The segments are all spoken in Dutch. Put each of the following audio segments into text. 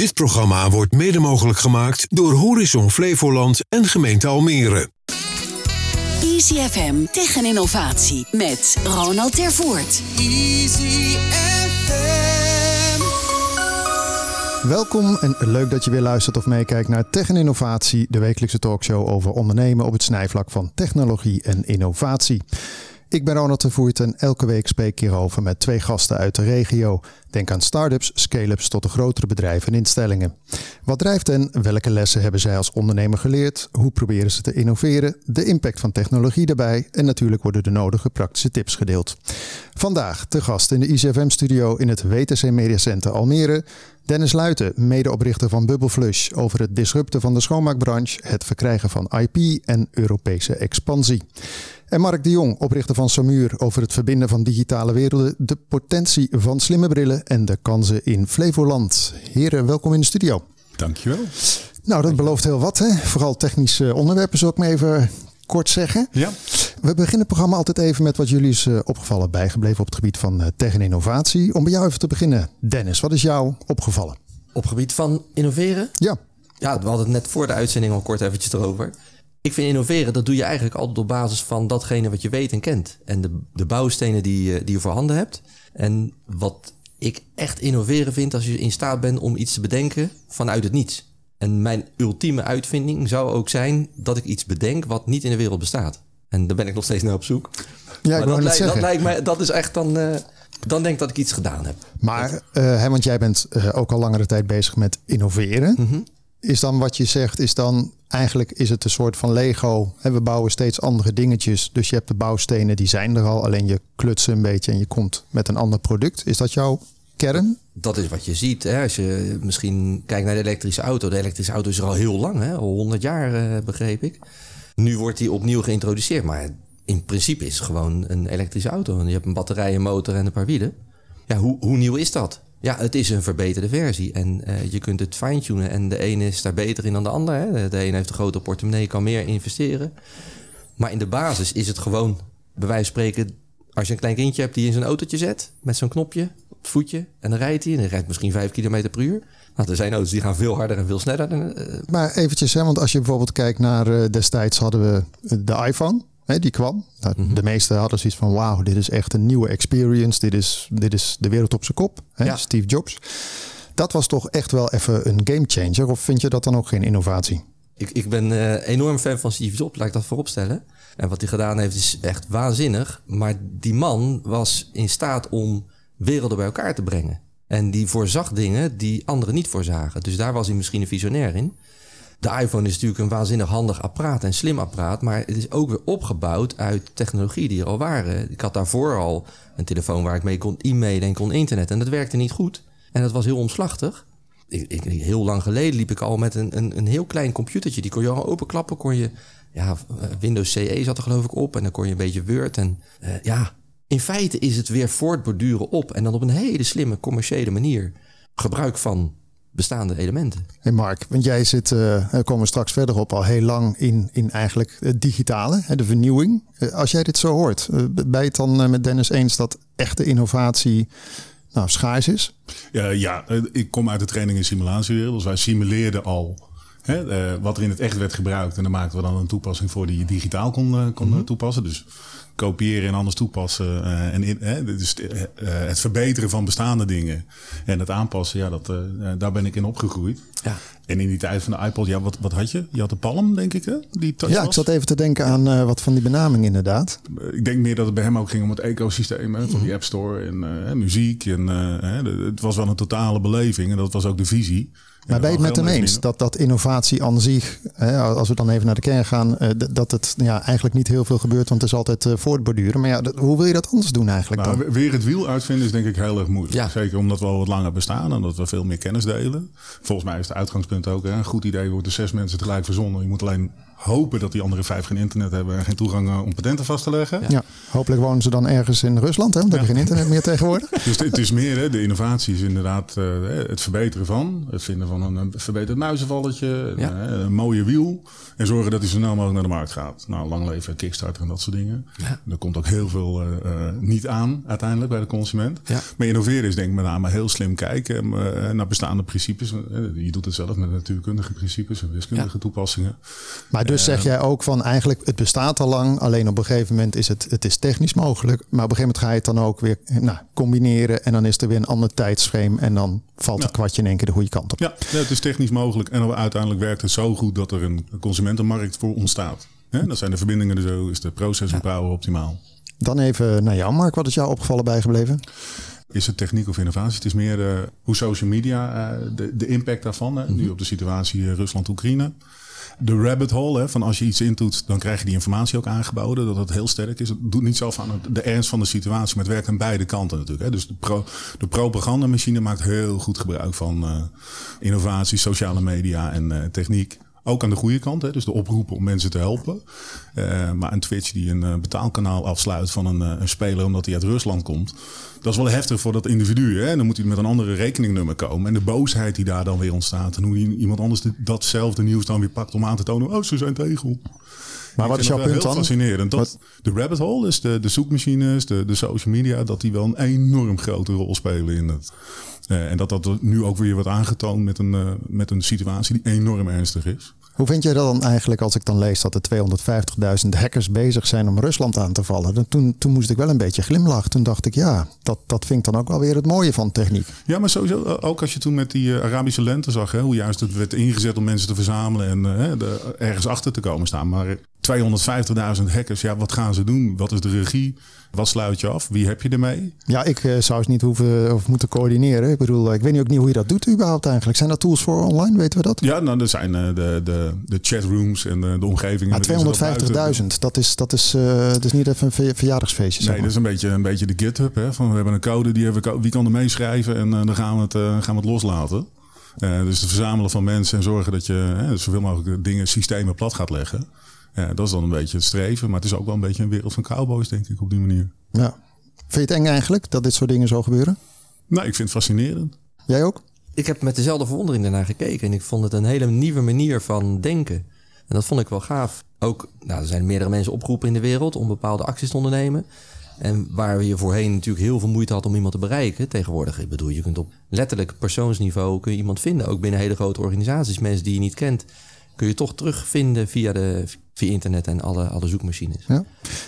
Dit programma wordt mede mogelijk gemaakt door Horizon Flevoland en gemeente Almere. Easy FM tegen innovatie met Ronald Tervoort. Easy FM. Welkom en leuk dat je weer luistert of meekijkt naar Tech en Innovatie, de wekelijkse talkshow over ondernemen op het snijvlak van technologie en innovatie. Ik ben Ronald de Voert en elke week spreek ik hierover met twee gasten uit de regio. Denk aan start-ups, scale-ups tot de grotere bedrijven en instellingen. Wat drijft hen? Welke lessen hebben zij als ondernemer geleerd? Hoe proberen ze te innoveren? De impact van technologie daarbij en natuurlijk worden de nodige praktische tips gedeeld. Vandaag te gast in de ICFM-studio in het WTC Media Center Almere. Dennis Luiten, medeoprichter van Bubble Flush, over het disrupten van de schoonmaakbranche, het verkrijgen van IP en Europese expansie. En Mark de Jong, oprichter van Samuur, over het verbinden van digitale werelden, de potentie van slimme brillen en de kansen in Flevoland. Heren, welkom in de studio. Dankjewel. Nou, dat belooft heel wat. Hè? Vooral technische onderwerpen, zal ik maar even kort zeggen. Ja. We beginnen het programma altijd even met wat jullie is eh, opgevallen, bijgebleven op het gebied van eh, tech en innovatie. Om bij jou even te beginnen, Dennis, wat is jou opgevallen? Op gebied van innoveren? Ja. Ja, we hadden het net voor de uitzending al kort eventjes erover. Ik vind innoveren, dat doe je eigenlijk altijd op basis van datgene wat je weet en kent. En de, de bouwstenen die, je- die je voorhanden hebt. En wat ik echt innoveren vind, als je in staat bent om iets te bedenken vanuit het niets. En mijn ultieme uitvinding zou ook zijn dat ik iets bedenk wat niet in de wereld bestaat. En daar ben ik nog steeds naar op zoek. Ja, ik dat, lijkt, dat lijkt mij, dat is echt dan, eh, dan denk ik dat ik iets gedaan heb. Maar, eh, hè, want jij bent eh, ook al langere tijd bezig met innoveren. Mhm. Is dan wat je zegt, is dan eigenlijk is het een soort van Lego. Hè, we bouwen steeds andere dingetjes. Dus je hebt de bouwstenen, die zijn er al. Alleen je klutsen een beetje en je komt met een ander product. Is dat jouw kern? Dat is wat je ziet. Hè? Als je misschien kijkt naar de elektrische auto. De elektrische auto is er al heel lang, hè? al 100 jaar eh, begreep ik. Nu wordt die opnieuw geïntroduceerd. Maar in principe is het gewoon een elektrische auto. Je hebt een batterij, een motor en een paar wielen. Ja, hoe, hoe nieuw is dat? Ja, het is een verbeterde versie. En eh, je kunt het fine-tunen. En de ene is daar beter in dan de ander. Hè? De ene heeft een grotere portemonnee, kan meer investeren. Maar in de basis is het gewoon, bij wijze van spreken, als je een klein kindje hebt die in zijn autootje zet, met zo'n knopje op het voetje, en dan rijdt hij, en hij rijdt misschien 5 km per uur. Nou, er zijn auto's die gaan veel harder en veel sneller. Dan, eh, Maar eventjes, hè, want als je bijvoorbeeld kijkt naar eh, destijds hadden we de iPhone. Hè, die kwam. Nou, Mhm. De meesten hadden zoiets van: wauw, dit is echt een nieuwe experience. Dit is, dit is de wereld op zijn kop. Hè? Ja. Steve Jobs. Dat was toch echt wel even een game changer. Of vind je dat dan ook geen innovatie? ik, ik ben eh, enorm fan van Steve Jobs, laat ik dat vooropstellen. En wat hij gedaan heeft is echt waanzinnig. Maar die man was in staat om werelden bij elkaar te brengen. En die voorzag dingen die anderen niet voorzagen. Dus daar was hij misschien een visionair in. De iPhone is natuurlijk een waanzinnig handig apparaat en slim apparaat. Maar het is ook weer opgebouwd uit technologie die er al waren. Ik had daarvoor al een telefoon waar ik mee kon e-mailen en kon internet. En dat werkte niet goed. En dat was heel omslachtig. Ik, heel lang geleden liep ik al met een, een, een heel klein computertje. Die kon je al openklappen. Kon je, ja, eh, Windows CE zat er geloof ik op. En dan kon je een beetje Word. En eh, ja, in feite is het weer voortborduren op. En dan op een hele slimme commerciële manier. Gebruik van bestaande elementen. Hey Mark, want jij zit, eh, daar komen we straks verder op, al heel lang in, in eigenlijk het digitale, hè, de vernieuwing. Als jij dit zo hoort, ben je het dan met Dennis eens dat echte innovatie nou, schaars is? Ja, ja, ik kom uit de training en simulatiewereld. Dus wij simuleerden al hè, eh, wat er in het echt werd gebruikt. En dan maakten we dan een toepassing voor die je digitaal kon, eh, kon eh, toepassen. Dus kopiëren en anders toepassen. en in, dus het verbeteren van bestaande dingen. En het aanpassen, ja, dat, daar ben ik in opgegroeid. Ja. En in die tijd van de iPod, ja, wat, wat had je? Je had de Palm, denk ik, hè? Die Ja, ik zat even te denken aan wat van die benaming inderdaad. Ik denk meer dat het bij hem ook ging om het ecosysteem hè, van die App Store en muziek. En, hè, het was wel een totale beleving en dat was ook de visie. Maar ben je het met hem eens dat, dat innovatie aan zich, hè, als we dan even naar de kern gaan, eh, dat het ja, eigenlijk niet heel veel gebeurt, want het is altijd eh, voortborduren. Maar ja, dat- hoe wil je dat anders doen eigenlijk Nou, dan? we- weer het wiel uitvinden is denk ik heel erg moeilijk. Ja. Zeker omdat we al wat langer bestaan en dat we veel meer kennis delen. Volgens mij is het uitgangspunt ook hè, een goed idee wordt door zes mensen tegelijk verzonnen. Je moet alleen hopen dat die andere vijf geen internet hebben en geen toegang eh, om patenten vast te leggen. Ja, hopelijk wonen ze dan ergens in Rusland, hè, want dan heb je geen internet meer tegenwoordig. Dus het is meer hè, de innovatie is inderdaad eh, het verbeteren van, het vinden van een, een verbeterd muizenvalletje, Ja. een, een mooie wiel. En zorgen dat hij zo snel mogelijk naar de markt gaat. Nou, lang leven Kickstarter en dat soort dingen. Er komt ook heel veel eh, eh, niet aan uiteindelijk bij de consument. Ja. Maar innoveren is denk ik met name heel slim kijken eh, naar bestaande principes. Eh, Je doet het zelf met natuurkundige principes en wiskundige toepassingen. Maar dus zeg jij ook van eigenlijk het bestaat al lang. Alleen op een gegeven moment is het, het is technisch mogelijk. Maar op een gegeven moment ga je het dan ook weer nou, combineren. En dan is er weer een ander tijdsframe. En dan valt het kwartje in één keer de goede kant op. Ja, het is technisch mogelijk. En uiteindelijk werkt het zo goed dat er een consumentenmarkt voor ontstaat. Hè, dat zijn de verbindingen er zo, is de processing power optimaal. Dan even naar jou Mark. Wat is jou opgevallen bijgebleven? Is het techniek of innovatie? Het is meer eh, hoe social media, eh, de, de impact daarvan. Hè, Nu op de situatie eh, Rusland-Oekraïne. De rabbit hole, hè, van als je iets intoet, dan krijg je die informatie ook aangeboden. Dat het heel sterk is. Het doet niet zelf aan de ernst van de situatie, maar het werkt aan beide kanten natuurlijk. Hè. Dus de, pro, de propagandamachine maakt heel goed gebruik van eh, innovatie, sociale media en eh, techniek. Ook aan de goede kant, hè, dus de oproepen om mensen te helpen. Eh, maar een Twitch die een eh, betaalkanaal afsluit van een, eh, een speler omdat hij uit Rusland komt. Dat is wel heftig voor dat individu. Hè? Dan moet hij met een andere rekeningnummer komen. En de boosheid die daar dan weer ontstaat. En hoe iemand anders de- datzelfde nieuws dan weer pakt om aan te tonen. Oh, ze zijn tegel. Maar wat is jouw punt wel dan? Heel fascinerend. Dat, de rabbit hole, dus de, de zoekmachines, de, de social media, dat die wel een enorm grote rol spelen in het. Eh, en dat dat nu ook weer wordt aangetoond met een, eh, met een situatie die enorm ernstig is. Hoe vind jij dat dan eigenlijk als ik dan lees dat er 250.000 hackers bezig zijn om Rusland aan te vallen? Dan, toen, toen moest ik wel een beetje glimlachen. Toen dacht ik, ja, dat, dat vind ik dan ook wel weer het mooie van techniek. Ja, maar sowieso, eh, ook als je toen met die Arabische lente zag, hè, hoe juist het werd ingezet om mensen te verzamelen en de, ergens achter te komen staan. Maar 250.000 hackers, ja, wat gaan ze doen? Wat is de regie? Wat sluit je af? Wie heb je ermee? Ja, ik eh, zou eens niet hoeven of moeten coördineren. Ik bedoel, eh, ik weet niet ook niet hoe je dat doet überhaupt eigenlijk. Zijn dat tools voor online? Weten we dat? Ja, nou, er zijn eh, de, de, de chatrooms en de, de omgevingen. Maar waarin ze dat buiten- 250.000, dat is, dat, is, eh, dat is niet even een ver- verjaardagsfeestje. Zeg Nee, maar. dat is een beetje, een beetje de GitHub. Hè? Van, we hebben een code, die hebben, we- wie kan er meeschrijven en eh, dan gaan we het, eh, gaan we het loslaten. Eh, dus het verzamelen van mensen en zorgen dat je zoveel mogelijk dingen, systemen plat gaat leggen. Ja, dat is dan een beetje het streven. Maar het is ook wel een beetje een wereld van cowboys, denk ik, op die manier. Ja. Vind je het eng eigenlijk dat dit soort dingen zo gebeuren? Nou, ik vind het fascinerend. Jij ook? Ik heb met dezelfde verwondering daarnaar gekeken. En ik vond het een hele nieuwe manier van denken. En dat vond ik wel gaaf. Ook, nou, er zijn meerdere mensen opgeroepen in de wereld om bepaalde acties te ondernemen. En waar je voorheen natuurlijk heel veel moeite had om iemand te bereiken. Tegenwoordig, ik bedoel, je kunt op letterlijk persoonsniveau kun je iemand vinden. Ook binnen hele grote organisaties. Mensen die je niet kent, kun je toch terugvinden via, de, via internet en alle, alle zoekmachines. Ja.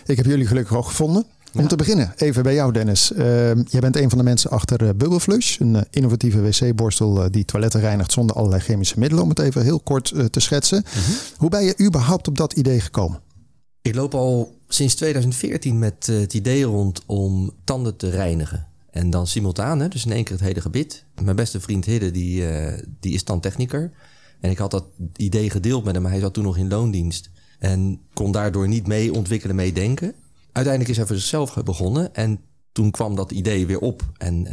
Ik heb jullie gelukkig ook gevonden. Om te beginnen, even bij jou Dennis. Uh, jij bent een van de mensen achter uh, Bubbleflush. Een uh, innovatieve wc-borstel die toiletten reinigt zonder allerlei chemische middelen. Om het even heel kort te schetsen. Mhm. Hoe ben je überhaupt op dat idee gekomen? Ik loop al sinds 2014 met het idee rond om tanden te reinigen. En dan simultaan, hè, dus in één keer het hele gebit. Mijn beste vriend Hidde, die, die is tandtechniker. En ik had dat idee gedeeld met hem. Hij zat toen nog in loondienst. En kon daardoor niet mee ontwikkelen, mee denken. Uiteindelijk is hij voor zichzelf begonnen. En toen kwam dat idee weer op. En uh,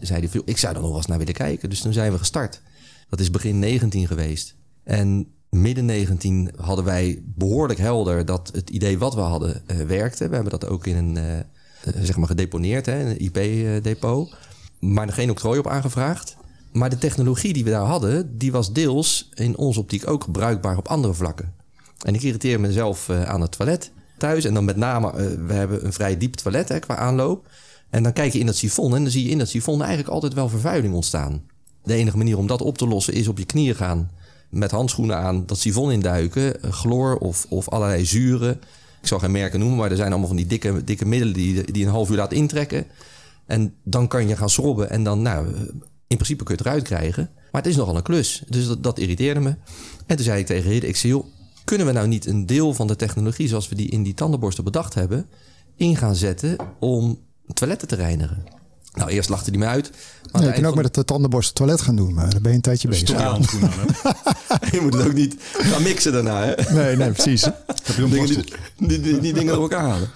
zei hij, ik zou er nog wel eens naar willen kijken. Dus toen zijn we gestart. Dat is begin 19 geweest. En midden 19 hadden wij behoorlijk helder dat het idee wat we hadden uh, werkte. We hebben dat ook in een, uh, zeg maar gedeponeerd, hè, een IP-depot. Maar er geen octrooi op aangevraagd. Maar de technologie die we daar hadden, die was deels in onze optiek ook bruikbaar op andere vlakken. En ik irriteer mezelf uh, aan het toilet thuis. En dan met name, uh, we hebben een vrij diep toilet hè, qua aanloop. En dan kijk je in dat sifon en dan zie je in dat sifon eigenlijk altijd wel vervuiling ontstaan. De enige manier om dat op te lossen is op je knieën gaan. Met handschoenen aan dat sifon induiken. Chloor of, of allerlei zuren. Ik zal geen merken noemen, maar er zijn allemaal van die dikke, dikke middelen die, die een half uur laat intrekken. En dan kan je gaan schrobben en dan, nou, in principe kun je het eruit krijgen. Maar het is nogal een klus. Dus dat, dat irriteerde me. En toen zei ik tegen Hidde, ik zei, joh, kunnen we nou niet een deel van de technologie zoals we die in die tandenborstel bedacht hebben, in gaan zetten om toiletten te reinigen? Nou, eerst lachte hij me uit. Maar nee, je kunt ook met het tandenborstel toilet gaan doen, maar dan ben je een tijdje bezig. Ja. je moet het ook niet gaan mixen daarna. Hè? Nee, nee, precies. Heb je een dingen, die, die, die, die, dingen door elkaar halen.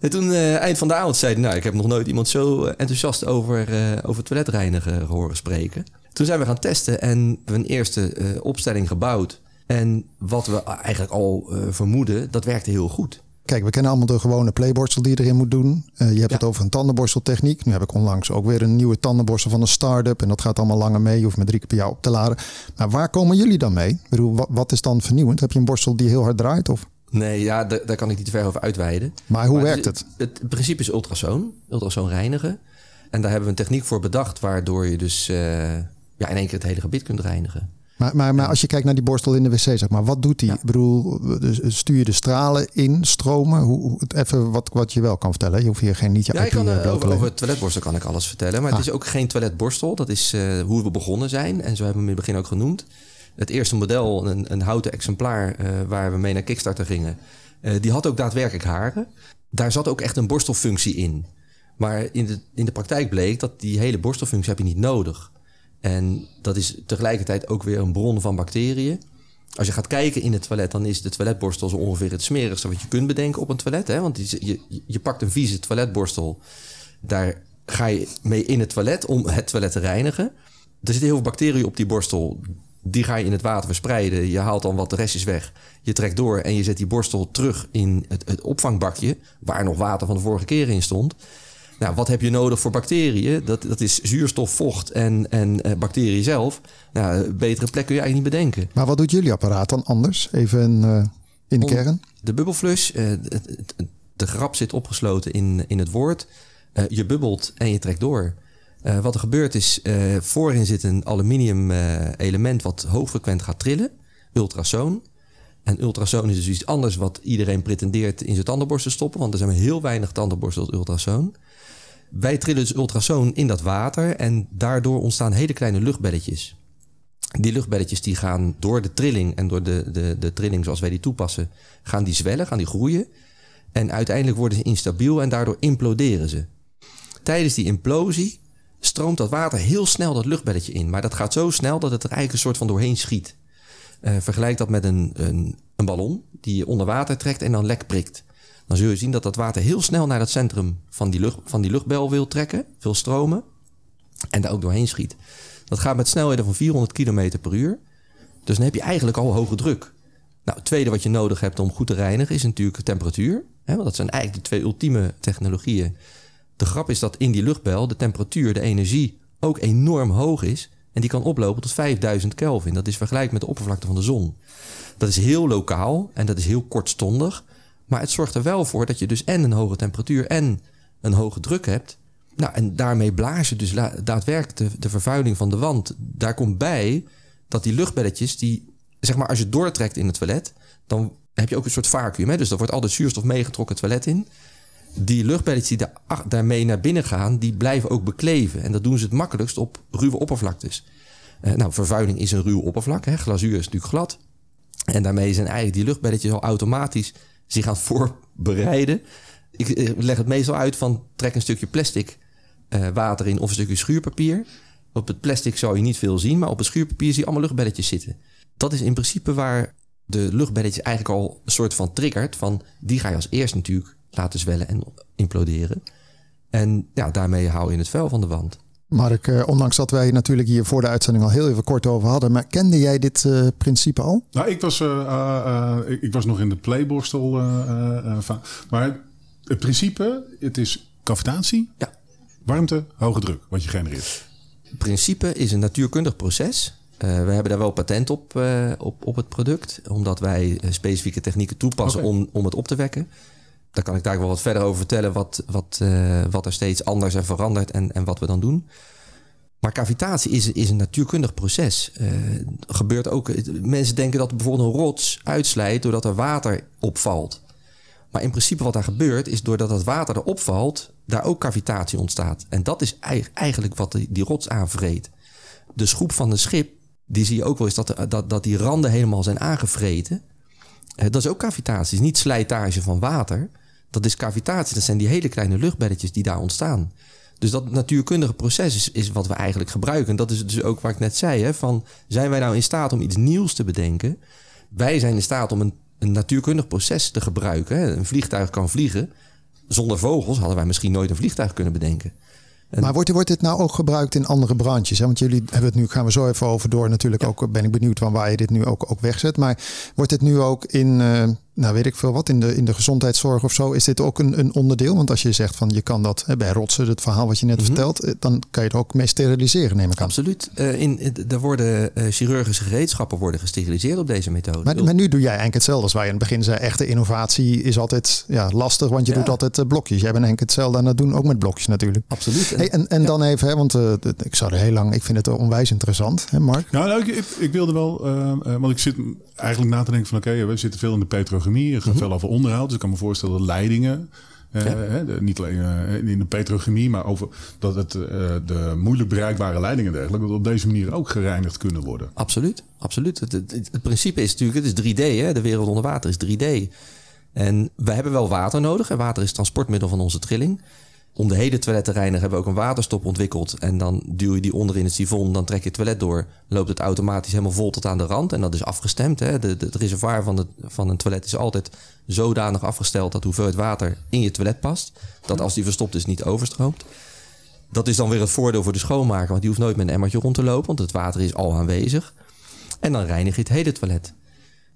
En toen, uh, eind van de avond, zei hij... nou, ik heb nog nooit iemand zo enthousiast over, uh, over toiletreinigen horen spreken. Toen zijn we gaan testen en we hebben een eerste uh, opstelling gebouwd. En wat we eigenlijk al vermoeden, dat werkte heel goed. kijk, we kennen allemaal de gewone playborstel die je erin moet doen. Je hebt het over een tandenborsteltechniek. Nu heb ik onlangs ook weer een nieuwe tandenborstel van een start-up. En dat gaat allemaal langer mee. Je hoeft met drie keer per jaar op te laden. Maar waar komen jullie dan mee? Ik bedoel, wat, wat is dan vernieuwend? Heb je een borstel die heel hard draait? Of? Nee, ja, daar kan ik niet te ver over uitweiden. Maar hoe werkt het? Het, het principe is ultrasoon. Ultrasoon reinigen. En daar hebben we een techniek voor bedacht... waardoor je dus uh, ja, in één keer het hele gebied kunt reinigen. Maar, maar, maar als je kijkt naar die borstel in de wc, zeg maar, wat doet die? Ik bedoel, dus stuur je de stralen in, stromen? Hoe, even wat, wat je wel kan vertellen. Je hoeft hier geen niet je ja, ik kan, uh, over, over het toiletborstel kan ik alles vertellen. Maar het ah. is ook geen toiletborstel. Dat is uh, hoe we begonnen zijn. En zo hebben we hem in het begin ook genoemd. Het eerste model, een, een houten exemplaar uh, waar we mee naar Kickstarter gingen. die had ook daadwerkelijk haren. Daar zat ook echt een borstelfunctie in. Maar in de, in de praktijk bleek dat die hele borstelfunctie heb je niet nodig. En dat is tegelijkertijd ook weer een bron van bacteriën. Als je gaat kijken in het toilet, dan is de toiletborstel zo ongeveer het smerigste wat je kunt bedenken op een toilet. Hè? Want je, je pakt een vieze toiletborstel, daar ga je mee in het toilet om het toilet te reinigen. Er zitten heel veel bacteriën op die borstel. Die ga je in het water verspreiden. Je haalt dan wat restjes weg. Je trekt door en je zet die borstel terug in het, het opvangbakje. Waar nog water van de vorige keer in stond. Nou, wat heb je nodig voor bacteriën? Dat, dat is zuurstof, vocht en, en uh, bacteriën zelf. Nou, een betere plek kun je eigenlijk niet bedenken. Maar wat doet jullie apparaat dan anders? Even uh, in de Om, kern. De bubbelflush, uh, de grap zit opgesloten in, in het woord. je bubbelt en je trekt door. Wat er gebeurt is, voorin zit een aluminium element wat hoogfrequent gaat trillen. Ultrasoon. En ultrasoon is dus iets anders wat iedereen pretendeert in zijn tandenborstel te stoppen. Want er zijn maar heel weinig tandenborstels ultrasoon. Wij trillen dus ultrasoon in dat water en daardoor ontstaan hele kleine luchtbelletjes. Die luchtbelletjes die gaan door de trilling en door de, de, de trilling zoals wij die toepassen, gaan die zwellen, gaan die groeien. En uiteindelijk worden ze instabiel en daardoor imploderen ze. Tijdens die implosie stroomt dat water heel snel dat luchtbelletje in. Maar dat gaat zo snel dat het er eigenlijk een soort van doorheen schiet. Uh, vergelijk dat met een, een, een ballon die je onder water trekt en dan lek prikt dan zul je zien dat dat water heel snel naar het centrum van die, lucht, van die luchtbel wil trekken, wil stromen en daar ook doorheen schiet. Dat gaat met snelheden van 400 km per uur. Dus dan heb je eigenlijk al hoge druk. Nou, het tweede wat je nodig hebt om goed te reinigen is natuurlijk temperatuur. Hè, want dat zijn eigenlijk de twee ultieme technologieën. De grap is dat in die luchtbel de temperatuur, de energie ook enorm hoog is. En die kan oplopen tot 5000 Kelvin. Dat is vergelijkbaar met de oppervlakte van de zon. Dat is heel lokaal en dat is heel kortstondig. Maar het zorgt er wel voor dat je dus en een hoge temperatuur en een hoge druk hebt. Nou, en daarmee blaas je dus daadwerkelijk de, de vervuiling van de wand. Daar komt bij dat die luchtbelletjes, die, zeg maar, als je doortrekt in het toilet, dan heb je ook een soort vacuüm. Hè? Dus er wordt altijd zuurstof meegetrokken het toilet in. Die luchtbelletjes die daar, daarmee naar binnen gaan, die blijven ook bekleven. En dat doen ze het makkelijkst op ruwe oppervlaktes. Uh, nou, vervuiling is een ruw oppervlak. Hè? Glazuur is natuurlijk glad. En daarmee zijn eigenlijk die luchtbelletjes al automatisch zich aan voorbereiden. Ik leg het meestal uit van trek een stukje plastic uh, water in of een stukje schuurpapier. Op het plastic zou je niet veel zien, maar op het schuurpapier zie je allemaal luchtbelletjes zitten. Dat is in principe waar de luchtbelletjes eigenlijk al een soort van triggert. Van die ga je als eerst natuurlijk laten zwellen en imploderen. En ja, daarmee hou je het vuil van de wand. Mark, uh, ondanks dat wij natuurlijk hier voor de uitzending al heel even kort over hadden, maar kende jij dit uh, principe al? Nou, ik was, uh, ik, ik, was nog in de playborstel. van, maar het principe, het is cavitatie, ja. warmte, hoge druk, wat je genereert. Het principe is een natuurkundig proces. we hebben daar wel patent op, op, op het product, omdat wij specifieke technieken toepassen okay. om, om het op te wekken daar kan ik daar wel wat verder over vertellen, wat, wat, uh, wat er steeds anders en verandert en, en wat we dan doen. Maar cavitatie is, is een natuurkundig proces. Uh, gebeurt ook, mensen denken dat bijvoorbeeld een rots uitslijt doordat er water opvalt. Maar in principe wat daar gebeurt is doordat het water erop valt, daar ook cavitatie ontstaat. En dat is eigenlijk wat die, die rots aanvreet. De schroep van een schip, die zie je ook wel eens dat, dat, dat die randen helemaal zijn aangevreten. Uh, dat is ook cavitatie, is niet slijtage van water. Dat is cavitatie. Dat zijn die hele kleine luchtbelletjes die daar ontstaan. Dus dat natuurkundige proces is, is wat we eigenlijk gebruiken. En dat is dus ook waar ik net zei: hè, van zijn wij nou in staat om iets nieuws te bedenken? Wij zijn in staat om een, een natuurkundig proces te gebruiken. Hè. Een vliegtuig kan vliegen. Zonder vogels hadden wij misschien nooit een vliegtuig kunnen bedenken. Maar wordt, wordt dit nou ook gebruikt in andere branches? Hè? Want jullie hebben het nu, gaan we zo even over door. Natuurlijk ook ben ik benieuwd van waar je dit nu ook, ook wegzet. Maar wordt dit nu ook in, uh, nou weet ik veel wat, in de, in de gezondheidszorg of zo, is dit ook een, een onderdeel? Want als je zegt van je kan dat hè, bij rotsen, het verhaal wat je net Mhm. vertelt, eh, dan kan je het ook mee steriliseren, neem ik aan. Absoluut. Eh, in, in- er worden eh, chirurgische gereedschappen worden gesteriliseerd op deze methode. Maar, maar nu doe jij eigenlijk hetzelfde als wij in het begin zei. Echte innovatie is altijd ja, lastig, want je Ja. doet altijd blokjes. Jij bent eigenlijk hetzelfde aan het doen, ook met blokjes natuurlijk. Absoluut. Hey, en en dan even, hè, want eh, ik zou er heel lang, ik vind het onwijs interessant, hè Mark? Nou, nou, ik, ik, ik wilde wel, want ik zit eigenlijk na te denken van oké, we zitten veel in de petrochemie, het gaat veel over onderhoud. Dus ik kan me voorstellen dat leidingen, eh, hè, de- niet alleen eh, in de petrochemie, maar over dat het, eh, de moeilijk bereikbare leidingen en dergelijke, dat op deze manier ook gereinigd kunnen worden. Absoluut, absoluut. Het, het, het principe is natuurlijk, het is 3D, hè? de wereld onder water is 3D. En wij hebben wel water nodig. En water is het transportmiddel van onze trilling. Om de hele toilet te reinigen hebben we ook een waterstop ontwikkeld. En dan duw je die onder in het sifon, dan trek je het toilet door. Loopt het automatisch helemaal vol tot aan de rand. En dat is afgestemd. Hè? De, de, het reservoir van, van een toilet is altijd zodanig afgesteld dat de hoeveelheid water in je toilet past. Dat als die verstopt is niet overstroomt. Dat is dan weer het voordeel voor de schoonmaker, want die hoeft nooit met een emmertje rond te lopen, want het water is al aanwezig. En dan reinig je het hele toilet.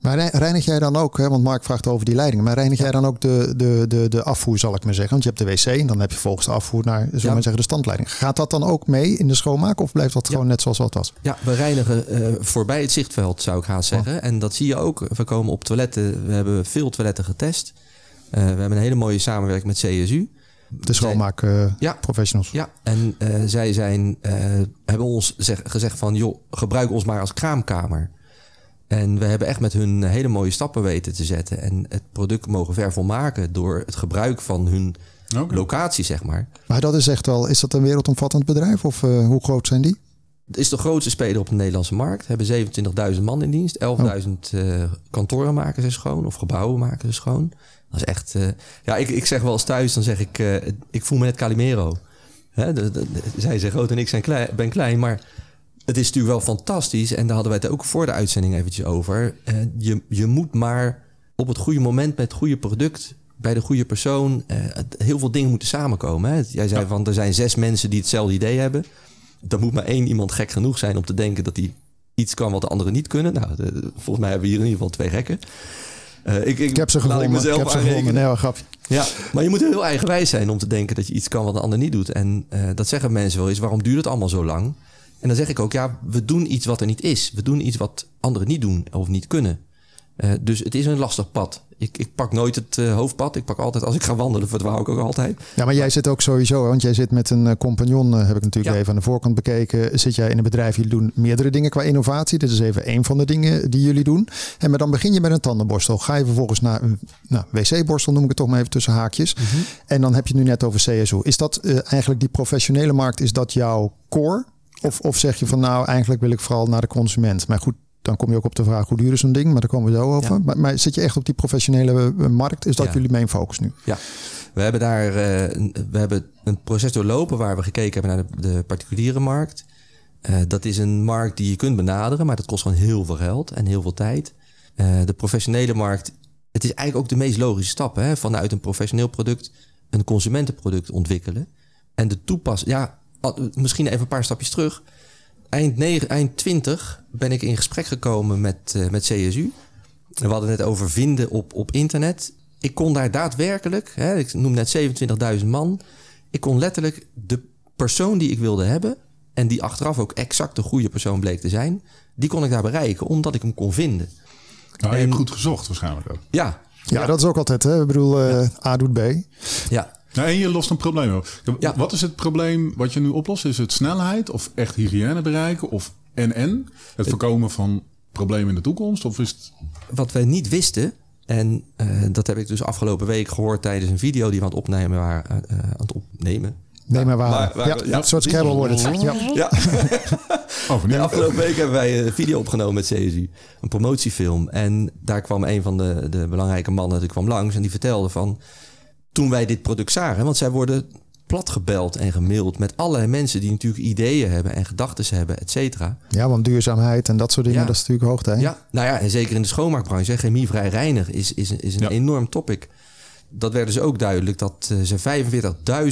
Maar rei- reinig jij dan ook, hè, want Mark vraagt over die leidingen, maar reinig jij dan ook de, de, de, de afvoer, zal ik maar zeggen? Want je hebt de wc en dan heb je volgens de afvoer naar, zullen we Ja. maar zeggen, de standleiding. Gaat dat dan ook mee in de schoonmaak of blijft dat gewoon net zoals wat was? Ja, we reinigen eh, voorbij het zichtveld, zou ik haast zeggen. En dat zie je ook. We komen op toiletten, we hebben veel toiletten getest. Eh, we hebben een hele mooie samenwerking met CSU. De schoonmaak eh, Ja. professionals. Ja, en eh, zij zijn, hebben ons zeg- gezegd van... joh, gebruik ons maar als kraamkamer. En we hebben echt met hun hele mooie stappen weten te zetten... en het product mogen vervolmaken door het gebruik van hun locatie, zeg maar. Maar dat is echt wel, is dat een wereldomvattend bedrijf of eh, hoe groot zijn die? Het is de grootste speler op de Nederlandse markt. Hebben 27.000 man in dienst. 11.000 eh, kantoren maken ze schoon. Of gebouwen maken ze schoon. Dat is echt... eh, ja, ik, ik zeg wel eens thuis, dan zeg ik... eh, ik voel me net Calimero. Hè, de, de- de- zij zijn groot en ik zijn klein, ben klein. Maar het is natuurlijk wel fantastisch. En daar hadden wij het ook voor de uitzending eventjes over. Eh, je, je moet maar op het goede moment met het goede product... bij de goede persoon... eh, heel veel dingen moeten samenkomen. Hè. Jij zei van, er zijn zes mensen die hetzelfde idee hebben dan moet maar één iemand gek genoeg zijn om te denken dat hij iets kan wat de anderen niet kunnen. Nou, de- volgens mij hebben we hier in ieder geval twee gekken. Eh, ik, Ik heb ze laat gevonden. Ik, mezelf heb ze gevonden. Nee, grapje. Ja, maar je moet heel eigenwijs zijn om te denken dat je iets kan wat een ander niet doet. En dat zeggen mensen wel eens, waarom duurt het allemaal zo lang? En dan zeg ik ook, ja, we doen iets wat er niet is. We doen iets wat anderen niet doen of niet kunnen. Eh, dus het is een lastig pad. Ik, ik pak nooit het eh, hoofdpad. Ik pak altijd, als ik ga wandelen, verdwaal ik ook altijd. Ja, maar jij zit ook sowieso, want jij zit met een eh, compagnon, heb ik natuurlijk Ja. even aan de voorkant bekeken. Zit jij in een bedrijf, jullie doen meerdere dingen qua innovatie. Dit is even één van de dingen die jullie doen. En maar dan begin je met een tandenborstel. Ga je vervolgens naar een nou, wc-borstel, noem ik het toch maar even tussen haakjes. Mhm. En dan heb je het nu net over CSO. Is dat eigenlijk die professionele markt, is dat jouw core? Of, of zeg je van nou, eigenlijk wil ik vooral naar de consument. Maar goed, dan kom je ook op de vraag hoe duur is zo'n ding, maar daar komen we zo over. Ja. Maar, maar zit je echt op die professionele eh, markt? Is dat Ja. jullie main focus nu? Ja, we hebben daar eh, een- we hebben een proces doorlopen waar we gekeken hebben naar de, de particuliere markt. Eh, dat is een markt die je kunt benaderen, maar dat kost gewoon heel veel geld en heel veel tijd. De professionele markt, het is eigenlijk ook de meest logische stap. Hè? Vanuit een professioneel product een consumentenproduct ontwikkelen. En de toepassing, ja, misschien even een paar stapjes terug. Eind, 9, eind 20 ben ik in gesprek gekomen met, eh, met CSU. En we hadden het net over vinden op, op internet. Ik kon daar daadwerkelijk, hè, ik noem net 27.000 man. Ik kon letterlijk de persoon die ik wilde hebben. en die achteraf ook exact de goede persoon bleek te zijn. die kon ik daar bereiken omdat ik hem kon vinden. Nou, je hebt goed gezocht waarschijnlijk ook. Ja, Ja, dat is ook altijd. Hè? Ik bedoel, eh, A doet B. ja. Nou, en je lost een probleem op. Ja. Wat is het probleem wat je nu oplost? Is het snelheid of echt hygiëne bereiken? Of en en? Het voorkomen van problemen in de toekomst? Of is het... wat we niet wisten. En eh, dat heb ik dus afgelopen week gehoord tijdens een video die we aan het opnemen waren. eh, eh, aan het opnemen. Nee, maar waar. Ja, ja, een soort Scrabble wordt het. Ja. Ja, Oh, de afgelopen week hebben wij een video opgenomen met CSU. Een promotiefilm. En daar kwam een van de, de belangrijke mannen die kwam langs. En die vertelde van... Toen wij dit product zagen... Want zij worden platgebeld en gemaild met allerlei mensen... die natuurlijk ideeën hebben en gedachten hebben, et cetera. ja, want duurzaamheid en dat soort dingen, Ja. dat is natuurlijk hoogtij. Ja, nou ja, en zeker in de schoonmaakbranche, hè, chemievrij reinig is, is, is een Ja. enorm topic. Dat werd dus ook duidelijk dat eh, ze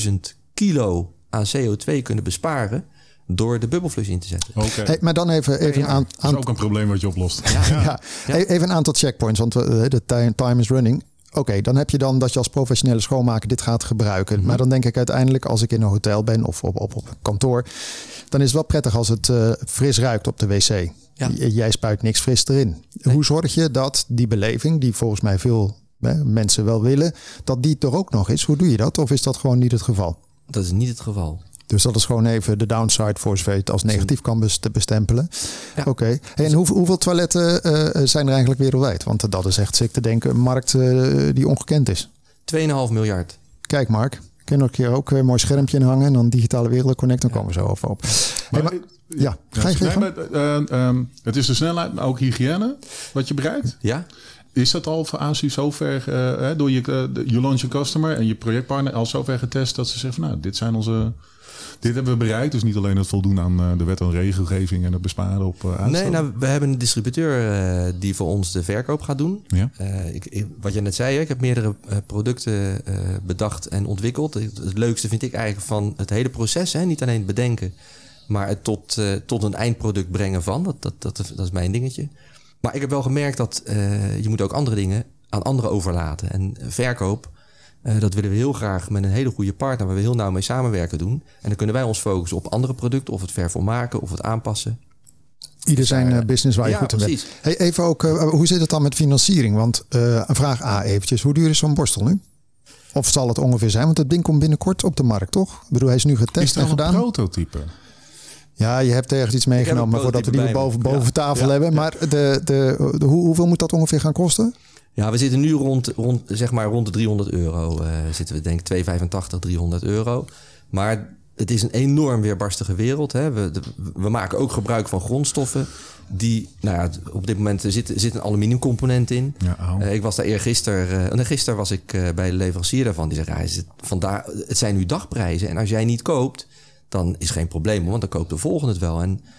45.000 kilo aan CO2 kunnen besparen door de bubbelflush in te zetten. Oké. Hey, maar dan even, even Ja, aan, Dat is ook een probleem wat je oplost. ja. E- even een aantal checkpoints, want eh, de time is running. Oké, dan heb je dan dat je als professionele schoonmaker dit gaat gebruiken. Mhm. Maar dan denk ik uiteindelijk als ik in een hotel ben of op, op, op een kantoor, dan is het wel prettig als het eh, fris ruikt op de wc. Ja. Jij spuit niks fris erin. Hoe zorg je dat die beleving, die volgens mij veel hè, mensen wel willen, dat die er ook nog is? Hoe doe je dat? Of is dat gewoon niet het geval? Dat is niet het geval. Dus dat is gewoon even de downside voor zover je het als negatief kan best- bestempelen. Ja. Oké. Hey, en hoe, hoeveel toiletten eh, zijn er eigenlijk wereldwijd? Want dat is echt ziek te denken, een markt eh, die ongekend is. 2,5 miljard. Kijk Mark, ik kan nog een keer ook een mooi schermpje in hangen en dan digitale wereld connect, dan komen we zo over op. Hey, maar- ja, ga je nee, maar, eh, ehm, het is de snelheid, maar ook hygiëne wat je bereikt. Ja? Is dat al voor ASU zover eh, hè, door je, eh, de- je launch customer en je projectpartner al zover getest dat ze zeggen van nou, dit zijn onze. Dit hebben we bereikt. Dus niet alleen het voldoen aan eh, de wet en regelgeving en het besparen op uh, Nee, nou, we hebben een distributeur eh, die voor ons de verkoop gaat doen. Ja. Eh, ik, ik- wat je net zei, ik heb meerdere eh, producten eh, bedacht en ontwikkeld. Het, leukste vind ik eigenlijk van het hele proces, hè, niet alleen het bedenken, maar het tot, eh, tot een eindproduct brengen van. Dat, dat, dat, dat is mijn dingetje. Maar ik heb wel gemerkt dat eh, je moet ook andere dingen aan anderen overlaten. En verkoop, eh, dat willen we heel graag met een hele goede partner waar we heel nauw mee samenwerken doen. En dan kunnen wij ons focussen op andere producten, of het vervolmaken, of het aanpassen. Ieder zijn eh, business waar je ja, goed in bent. precies. Hey, even ook, eh, hoe zit het dan met financiering? Want eh, vraag A eventjes, hoe duur is zo'n borstel nu? Of zal het ongeveer zijn? Want het ding komt binnenkort op de markt, toch? Ik bedoel, hij is nu Is getest en dat een gedaan. prototype? Ja, je hebt ergens iets meegenomen een maar voordat we die boven, boven Ja, tafel ja, hebben. Maar de, de, de, hoe, hoeveel moet dat ongeveer gaan kosten? Ja, we zitten nu rond, rond, zeg maar rond de 300 euro. eh, zitten we denk ik 285, 300 euro. Maar het is een enorm weerbarstige wereld. Hè. We, de- we maken ook gebruik van grondstoffen. Die, nou ja, op dit moment zit, zit een aluminiumcomponent in. Ja, au. Eh, ik was daar eergisteren, uh, nee, gisteren was ik eh, bij de leverancier daarvan. Die zei, ja, is het, vandaar, het zijn nu dagprijzen. En als jij niet koopt, dan is geen probleem. Want dan koopt de volgende het wel. En eh,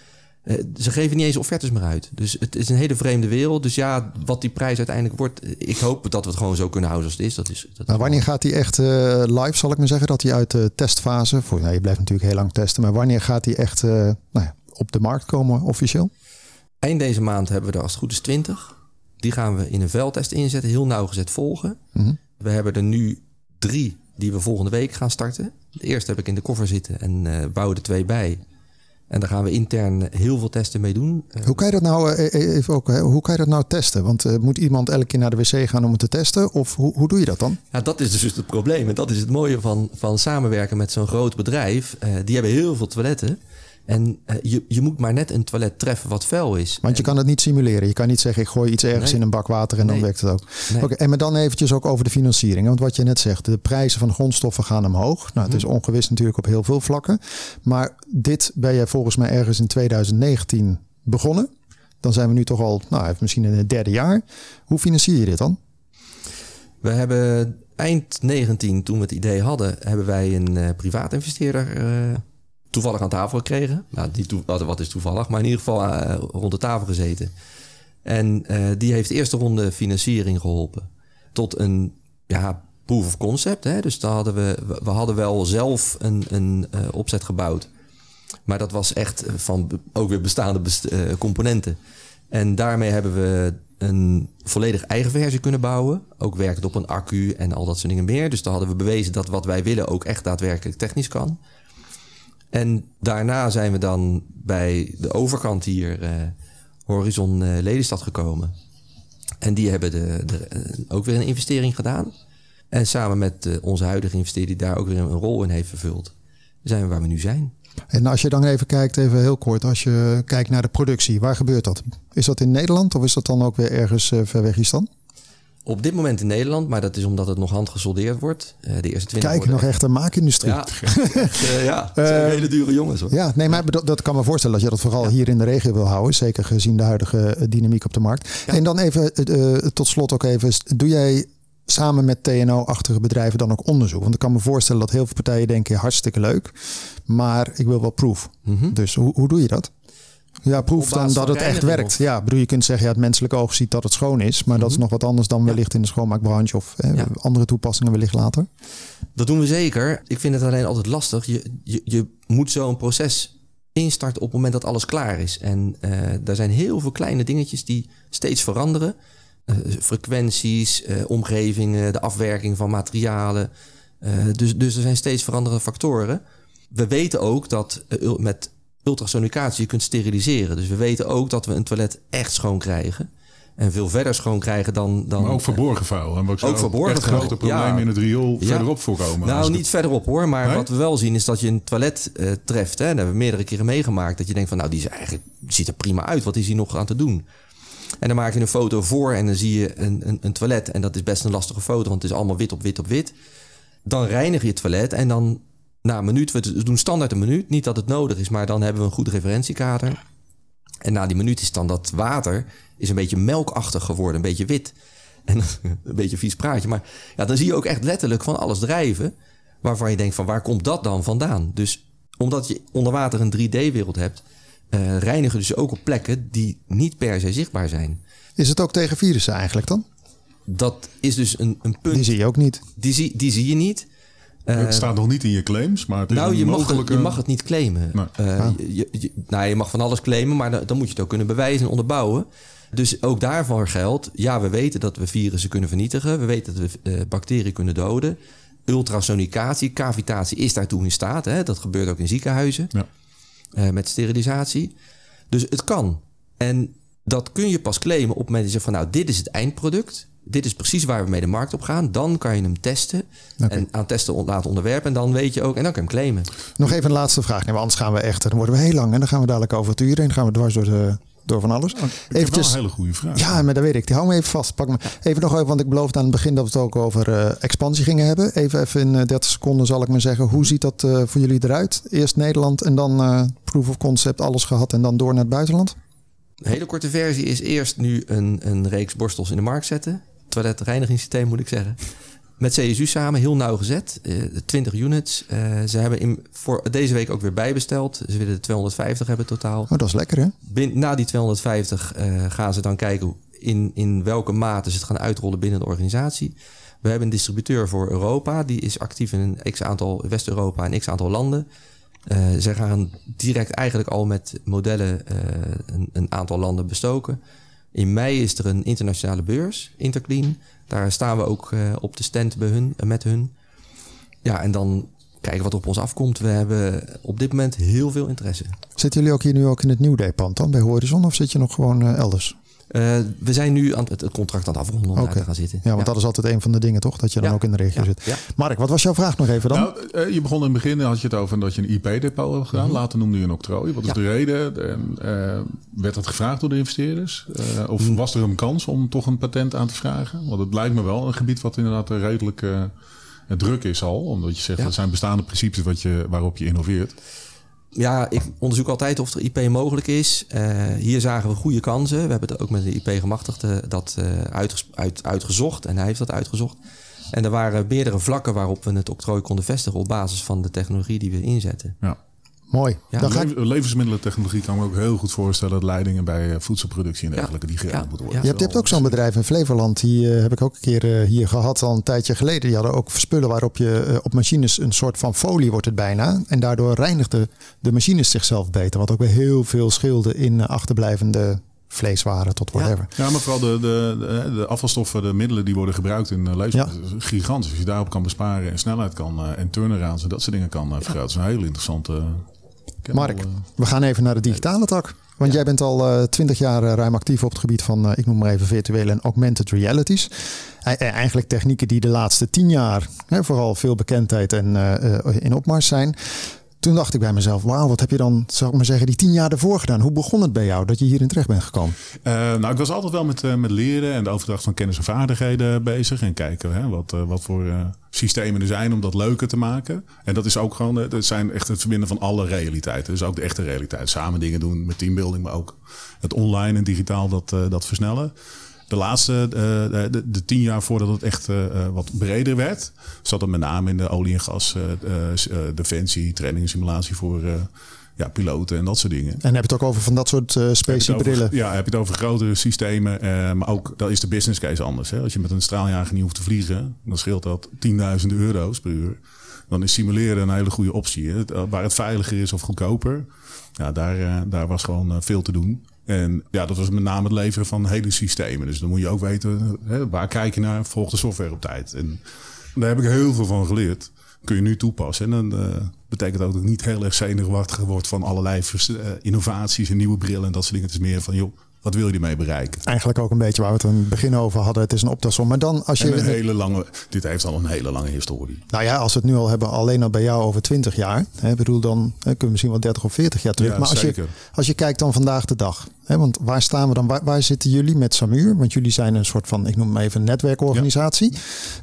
ze geven niet eens offertes meer uit. Dus het is een hele vreemde wereld. Dus ja, wat die prijs uiteindelijk wordt... Ik hoop dat we het gewoon zo kunnen houden als het is. Dat is dat Nou, wanneer gaat die echt eh, live, zal ik maar zeggen? Dat hij uit de testfase, voor, nou, je blijft natuurlijk heel lang testen. Maar wanneer gaat die echt eh, nou ja, op de markt komen officieel? Eind deze maand hebben we er als het goed is 20. Die gaan we in een veldtest inzetten. Heel nauwgezet volgen. Mhm. We hebben er nu drie die we volgende week gaan starten. De eerste heb ik in de koffer zitten en eh bouwen er twee bij. En daar gaan we intern heel veel testen mee doen. Eh, Hoe kan je dat nou, eh, eh, even ook, hoe kan je dat nou testen? Want moet iemand elke keer naar de wc gaan om het te testen? Of hoe, hoe doe je dat dan? Ja, dat is dus het probleem. En dat is het mooie van, van samenwerken met zo'n groot bedrijf. Die hebben heel veel toiletten. En eh, je, je moet maar net een toilet treffen wat vuil is. Want je kan het niet simuleren. Je kan niet zeggen, ik gooi iets ergens Nee. in een bak water en dan werkt het ook. Nee. Oké, en maar dan eventjes ook over de financiering. Want wat je net zegt, de prijzen van grondstoffen gaan omhoog. Nou, het is ongewis natuurlijk op heel veel vlakken. Maar dit ben jij volgens mij ergens in 2019 begonnen. Dan zijn we nu toch al, nou, misschien in het derde jaar. Hoe financier je dit dan? We hebben eind 19, toen we het idee hadden, hebben wij een eh privaat investeerder eh, toevallig aan tafel gekregen. Nou, die wat, wat is toevallig, maar in ieder geval eh, rond de tafel gezeten. En eh, die heeft de eerste ronde financiering geholpen tot een ja, proof of concept. Hè? Dus daar hadden we, we- hadden wel zelf een, een eh, opzet gebouwd. Maar dat was echt van ook weer bestaande best- componenten. En daarmee hebben we een volledig eigen versie kunnen bouwen. Ook werkend op een accu en al dat soort dingen meer. Dus dan hadden we bewezen dat wat wij willen ook echt daadwerkelijk technisch kan. En daarna zijn we dan bij de overkant hier, eh, Horizon eh, Lelystad gekomen. En die hebben de, de, eh, ook weer een investering gedaan. En samen met onze huidige investeerder die daar ook weer een rol in heeft vervuld, zijn we waar we nu zijn. En als je dan even kijkt, even heel kort, als je kijkt naar de productie, waar gebeurt dat? Is dat in Nederland of is dat dan ook weer ergens ver weg is dan? Op dit moment in Nederland, maar dat is omdat het nog handgesoldeerd wordt. Eh, de eerste 20 Kijk, nog echt een maakindustrie. Ja, echt, eh, ja. Het zijn hele dure jongens hoor. Ja, nee, maar dat, dat kan me voorstellen dat je dat vooral hier in de regio wil houden. Zeker gezien de huidige eh, dynamiek op de markt. En dan even eh, eh, tot slot ook even. Doe jij samen met TNO-achtige bedrijven dan ook onderzoek? Want ik kan me voorstellen dat heel veel partijen denken hartstikke leuk. Maar ik wil wel proof. Dus hoe, hoe doe je dat? Ja, proef dan dat het echt werkt. Ja, bedoel, je kunt zeggen, ja, het menselijke oog ziet dat het schoon is. Maar dat is nog wat anders dan wellicht in de schoonmaakbranche of eh, Ja. andere toepassingen wellicht later. Dat doen we zeker. Ik vind het alleen altijd lastig. Je, je, je moet zo'n proces instart op het moment dat alles klaar is. En uh, daar zijn heel veel kleine dingetjes die steeds veranderen. Uh, frequenties, uh, omgevingen, de afwerking van materialen. dus, dus er zijn steeds veranderende factoren. We weten ook dat met ultrasonicatie je kunt steriliseren. Dus we weten ook dat we een toilet echt schoon krijgen. En veel verder schoon krijgen dan... dan maar ook verborgen vuil. En wat ook verborgen echt grote problemen ja. in het riool Ja. verderop voorkomen. Nou, niet het- verderop hoor. Maar Nee? wat we wel zien is dat je een toilet eh, treft. Hè. Dat hebben we meerdere keren meegemaakt. Dat je denkt van nou, die is eigenlijk, ziet er prima uit. Wat is hier nog aan te doen? En dan maak je een foto voor en dan zie je een, een, een toilet. En dat is best een lastige foto, want het is allemaal wit op wit op wit. Dan reinig je het toilet en dan na een minuut, we doen standaard een minuut. Niet dat het nodig is, maar dan hebben we een goed referentiekader. En na die minuut is dan dat water is een beetje melkachtig geworden, een beetje wit. En een beetje vies praatje. Maar ja, dan zie je ook echt letterlijk van alles drijven. Waarvan je denkt van waar komt dat dan vandaan? Dus omdat je onder water een 3D-wereld hebt, eh, reinigen dus ook op plekken die niet per se zichtbaar zijn. Is het ook tegen virussen eigenlijk dan? Dat is dus een, een punt. Die zie je ook niet. Die zie, die zie je niet. Eh, het staat nog niet in je claims, maar het is nou, je mag, het, je mag het niet claimen. Nee. Eh, je, je- je- nou, je mag van alles claimen, maar dan, dan moet je het ook kunnen bewijzen en onderbouwen. Dus ook daarvoor geldt, ja, we weten dat we virussen kunnen vernietigen. We weten dat we eh, bacteriën kunnen doden. Ultrasonicatie, cavitatie is daartoe in staat. Hè? Dat gebeurt ook in ziekenhuizen Ja. eh, met sterilisatie. Dus het kan. En dat kun je pas claimen op het moment dat je zegt van... nou, dit is het eindproduct. Dit is precies waar we mee de markt op gaan. Dan kan je hem testen en aan testen on- laten onderwerpen. En dan weet je ook, en dan kan je hem claimen. Nog even een laatste vraag. Nee, anders gaan we echt, dan worden we heel lang. En dan gaan we dadelijk over het uur heen. gaan we dwars door, de, door van alles. Wel Eventjes, een hele goede vraag. ja, maar dat weet ik. Die hou me even vast. Pak me. Even nog even, want ik beloofde aan het begin dat we het ook over eh, expansie gingen hebben. Even, even in eh, 30 seconden zal ik maar zeggen. Hoe ziet dat eh, voor jullie eruit? Eerst Nederland en dan eh, proof of concept, alles gehad en dan door naar het buitenland? Een hele korte versie is eerst nu een, een reeks borstels in de markt zetten. Toiletreinigingssysteem moet ik zeggen. Met CSU samen, heel nauwgezet. eh 20 units. Eh, ze hebben in, voor deze week ook weer bijbesteld. Ze willen er 250 hebben totaal. Oh, dat is lekker hè? Bin- na die 250 eh, gaan ze dan kijken in, in welke mate ze het gaan uitrollen binnen de organisatie. We hebben een distributeur voor Europa. Die is actief in een x-aantal West-Europa en x-aantal landen. Ze gaan direct eigenlijk al met modellen een, een aantal landen bestoken. In mei is er een internationale beurs, Interclean. Daar staan we ook eh, op de stand bij hun, eh, met hun. Ja, en dan kijken wat op ons afkomt. We hebben op dit moment heel veel interesse. Zitten jullie ook hier nu ook in het Nieuwday-pand dan bij Horizon? Of zit je nog gewoon eh, elders? Eh, we zijn nu aan het, het contract aan het afronden om Oké. daar te gaan zitten. Ja, want dat is altijd een van de dingen toch? Dat je dan Ja. ook in de regio Ja, zit. ja. Mark, wat was jouw vraag nog even dan? Nou, eh, je begon in het begin, had je het over dat je een IP-depot hebt gedaan. Later noemde je een octrooi. Wat is Mhm. Ja. de reden? En, eh, werd dat gevraagd door de investeerders? Eh, of Mm. was er een kans om toch een patent aan te vragen? Want het lijkt me wel een gebied wat inderdaad redelijk eh, druk is al. Omdat je zegt, Ja. dat zijn bestaande principes wat je, waarop je innoveert. Ja, ik onderzoek altijd of er IP mogelijk is. Eh, hier zagen we goede kansen. We hebben het ook met de IP-gemachtigde dat eh, uitgezocht. En hij heeft dat uitgezocht. En er waren meerdere vlakken waarop we het octrooi konden vestigen... op basis van de technologie die we inzetten. Ja. Mooi. Ja. dan ga ik, Le- Levensmiddelentechnologie kan me ook heel goed voorstellen. Dat leidingen bij eh, voedselproductie en dergelijke die geregeld Ja. moeten worden. je, hebt, je hebt ook zo'n bedrijf in Flevoland. Die eh, heb ik ook een keer eh, hier gehad al een tijdje geleden. Die hadden ook spullen waarop je op machines een soort van folie wordt het bijna. En daardoor reinigden de machines zichzelf beter. Wat ook weer heel veel scheelde in achterblijvende vleeswaren tot whatever. Ja, maar vooral de, de, de, de afvalstoffen, de middelen die worden gebruikt in levensmiddelen, is gigantisch. Als je daarop kan besparen en snelheid kan uh, en turnarounds en dat soort dingen kan uh, vergroten. Dat is een heel interessante... Mark, we gaan even naar de digitale tak. Want Ja. jij bent al twintig jaar uh, ruim actief op het gebied van, uh, ik noem maar even virtuele en augmented realities. E eigenlijk technieken die de laatste tien jaar hè, vooral veel bekendheid en in opmars zijn. Toen dacht ik bij mezelf, wauw, wat heb je dan, zou ik maar zeggen, die tien jaar ervoor gedaan? Hoe begon het bij jou dat je hierin terecht bent gekomen? Uh, nou, ik was altijd wel met, uh, met leren en de overdracht van kennis en vaardigheden bezig. En kijken hè, wat, uh, wat voor systemen er zijn om dat leuker te maken. En dat is ook gewoon, het zijn echt het verbinden van alle realiteiten. Dus ook de echte realiteit. Samen dingen doen met teambuilding, maar ook het online en digitaal dat, dat versnellen. De laatste, de, de, de, tien jaar voordat het echt uh, wat breder werd, zat het met name in de olie- en gas, defensie, training en simulatie voor ja, piloten en dat soort dingen. En heb je het ook over van dat soort uh, specie brillen? Ja, heb je het over grotere systemen. maar ook, dat is de business case anders. Hè? Als je met een straaljager niet hoeft te vliegen, dan scheelt dat tienduizenden euro's per uur. dan is simuleren een hele goede optie. Hè. Eh, Waar het veiliger is of goedkoper, ja, daar, eh, daar was gewoon eh, veel te doen. En ja, dat was met name het leveren van hele systemen. Dus dan moet je ook weten, hè, waar kijk je naar, volgt de software op tijd. En daar heb ik heel veel van geleerd. Kun je nu toepassen. En dan eh, betekent ook dat ik niet heel erg zenuwachtig word van allerlei eh, innovaties en nieuwe brillen en dat soort dingen. Het is meer van, joh, wat wil je ermee bereiken? Eigenlijk ook een beetje waar we het in het begin over hadden. Het is een optelsom. Maar dan als En een je... hele lange, dit heeft al een hele lange historie. Nou ja, als we het nu al hebben, alleen al bij jou over 20 jaar. Hè, ik bedoel, dan hè, kunnen we misschien wel 30 of 40 jaar terug. Ja, maar als je, als je kijkt dan vandaag de dag. Hè, want waar staan we dan? Waar, waar zitten jullie met Samur? Want jullie zijn een soort van, ik noem hem even netwerkorganisatie.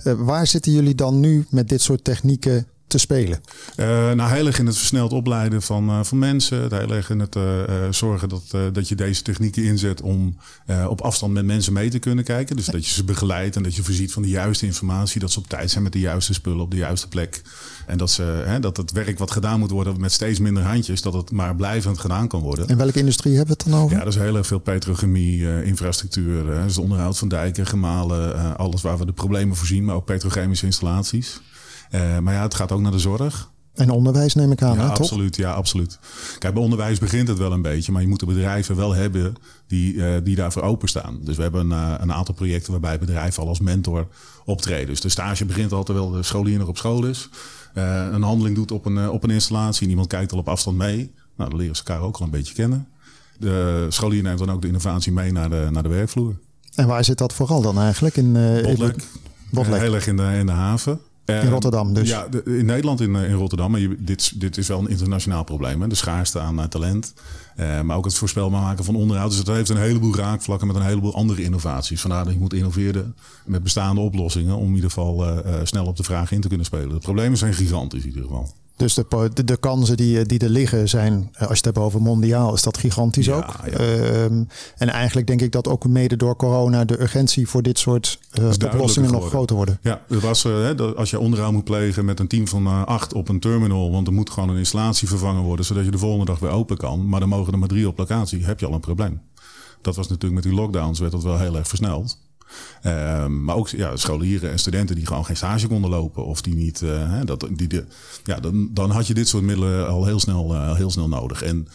Eh, waar zitten jullie dan nu met dit soort technieken te spelen? Eh, nou, heel erg in het versneld opleiden van, eh, van mensen. Het Heel erg in het eh, zorgen dat, dat je deze technieken inzet om op afstand met mensen mee te kunnen kijken. Dus dat je ze begeleidt en dat je voorziet van de juiste informatie. Dat ze op tijd zijn met de juiste spullen op de juiste plek. En dat, ze, hè, dat het werk wat gedaan moet worden met steeds minder handjes, dat het maar blijvend gedaan kan worden. In welke industrie hebben we het dan over? Ja, dat is heel erg veel petrochemie, infrastructuur, dus het onderhoud van dijken, gemalen, alles waar we de problemen voorzien, maar ook petrochemische installaties. Eh, maar ja, het gaat ook naar de zorg. En onderwijs neem ik aan, Ja, hè, toch? absoluut. Ja, absoluut. Kijk, bij onderwijs begint het wel een beetje, maar je moet de bedrijven wel hebben die, eh, die daarvoor openstaan. Dus we hebben een, eh, een aantal projecten waarbij bedrijven al als mentor optreden. Dus de stage begint al terwijl de scholier nog op school is. Een handeling doet op een, op een installatie en iemand kijkt al op afstand mee. Nou, dan leren ze elkaar ook al een beetje kennen. De scholier neemt dan ook de innovatie mee naar de, naar de werkvloer. En waar zit dat vooral dan eigenlijk? In, Botlek. Botlek. Heel erg in de, in de haven. In Rotterdam dus. Ja, in Nederland in, eh, in Rotterdam. Maar dit, is- dit is wel een internationaal probleem. Hè? De schaarste aan eh, talent. Eh, maar ook het voorspelbaar maken van onderhoud. Dus het heeft een heleboel raakvlakken met een heleboel andere innovaties. Vandaar dat je moet innoveren met bestaande oplossingen. Om in ieder geval snel op de vraag in te kunnen spelen. De problemen zijn gigantisch in ieder geval. Dus de, de, de kansen die, die er liggen zijn, eh, als je het hebt over mondiaal, is dat gigantisch Ja, ook. ja. Ehm, en eigenlijk denk ik dat ook mede door corona de urgentie voor dit soort eh, oplossingen nog groter worden. Ja, er was, eh, hè, dat als je onderhoud moet plegen met een team van eh, acht op een terminal, want er moet gewoon een installatie vervangen worden, zodat je de volgende dag weer open kan. Maar dan mogen er maar drie op locatie, heb je al een probleem. Dat was natuurlijk met die lockdowns, werd dat wel heel erg versneld. Ehm, maar ook ja, scholieren en studenten die gewoon geen stage konden lopen. Of die niet. eh, dat, die de, ja, dan, dan had je dit soort middelen al heel snel, eh, heel snel nodig. En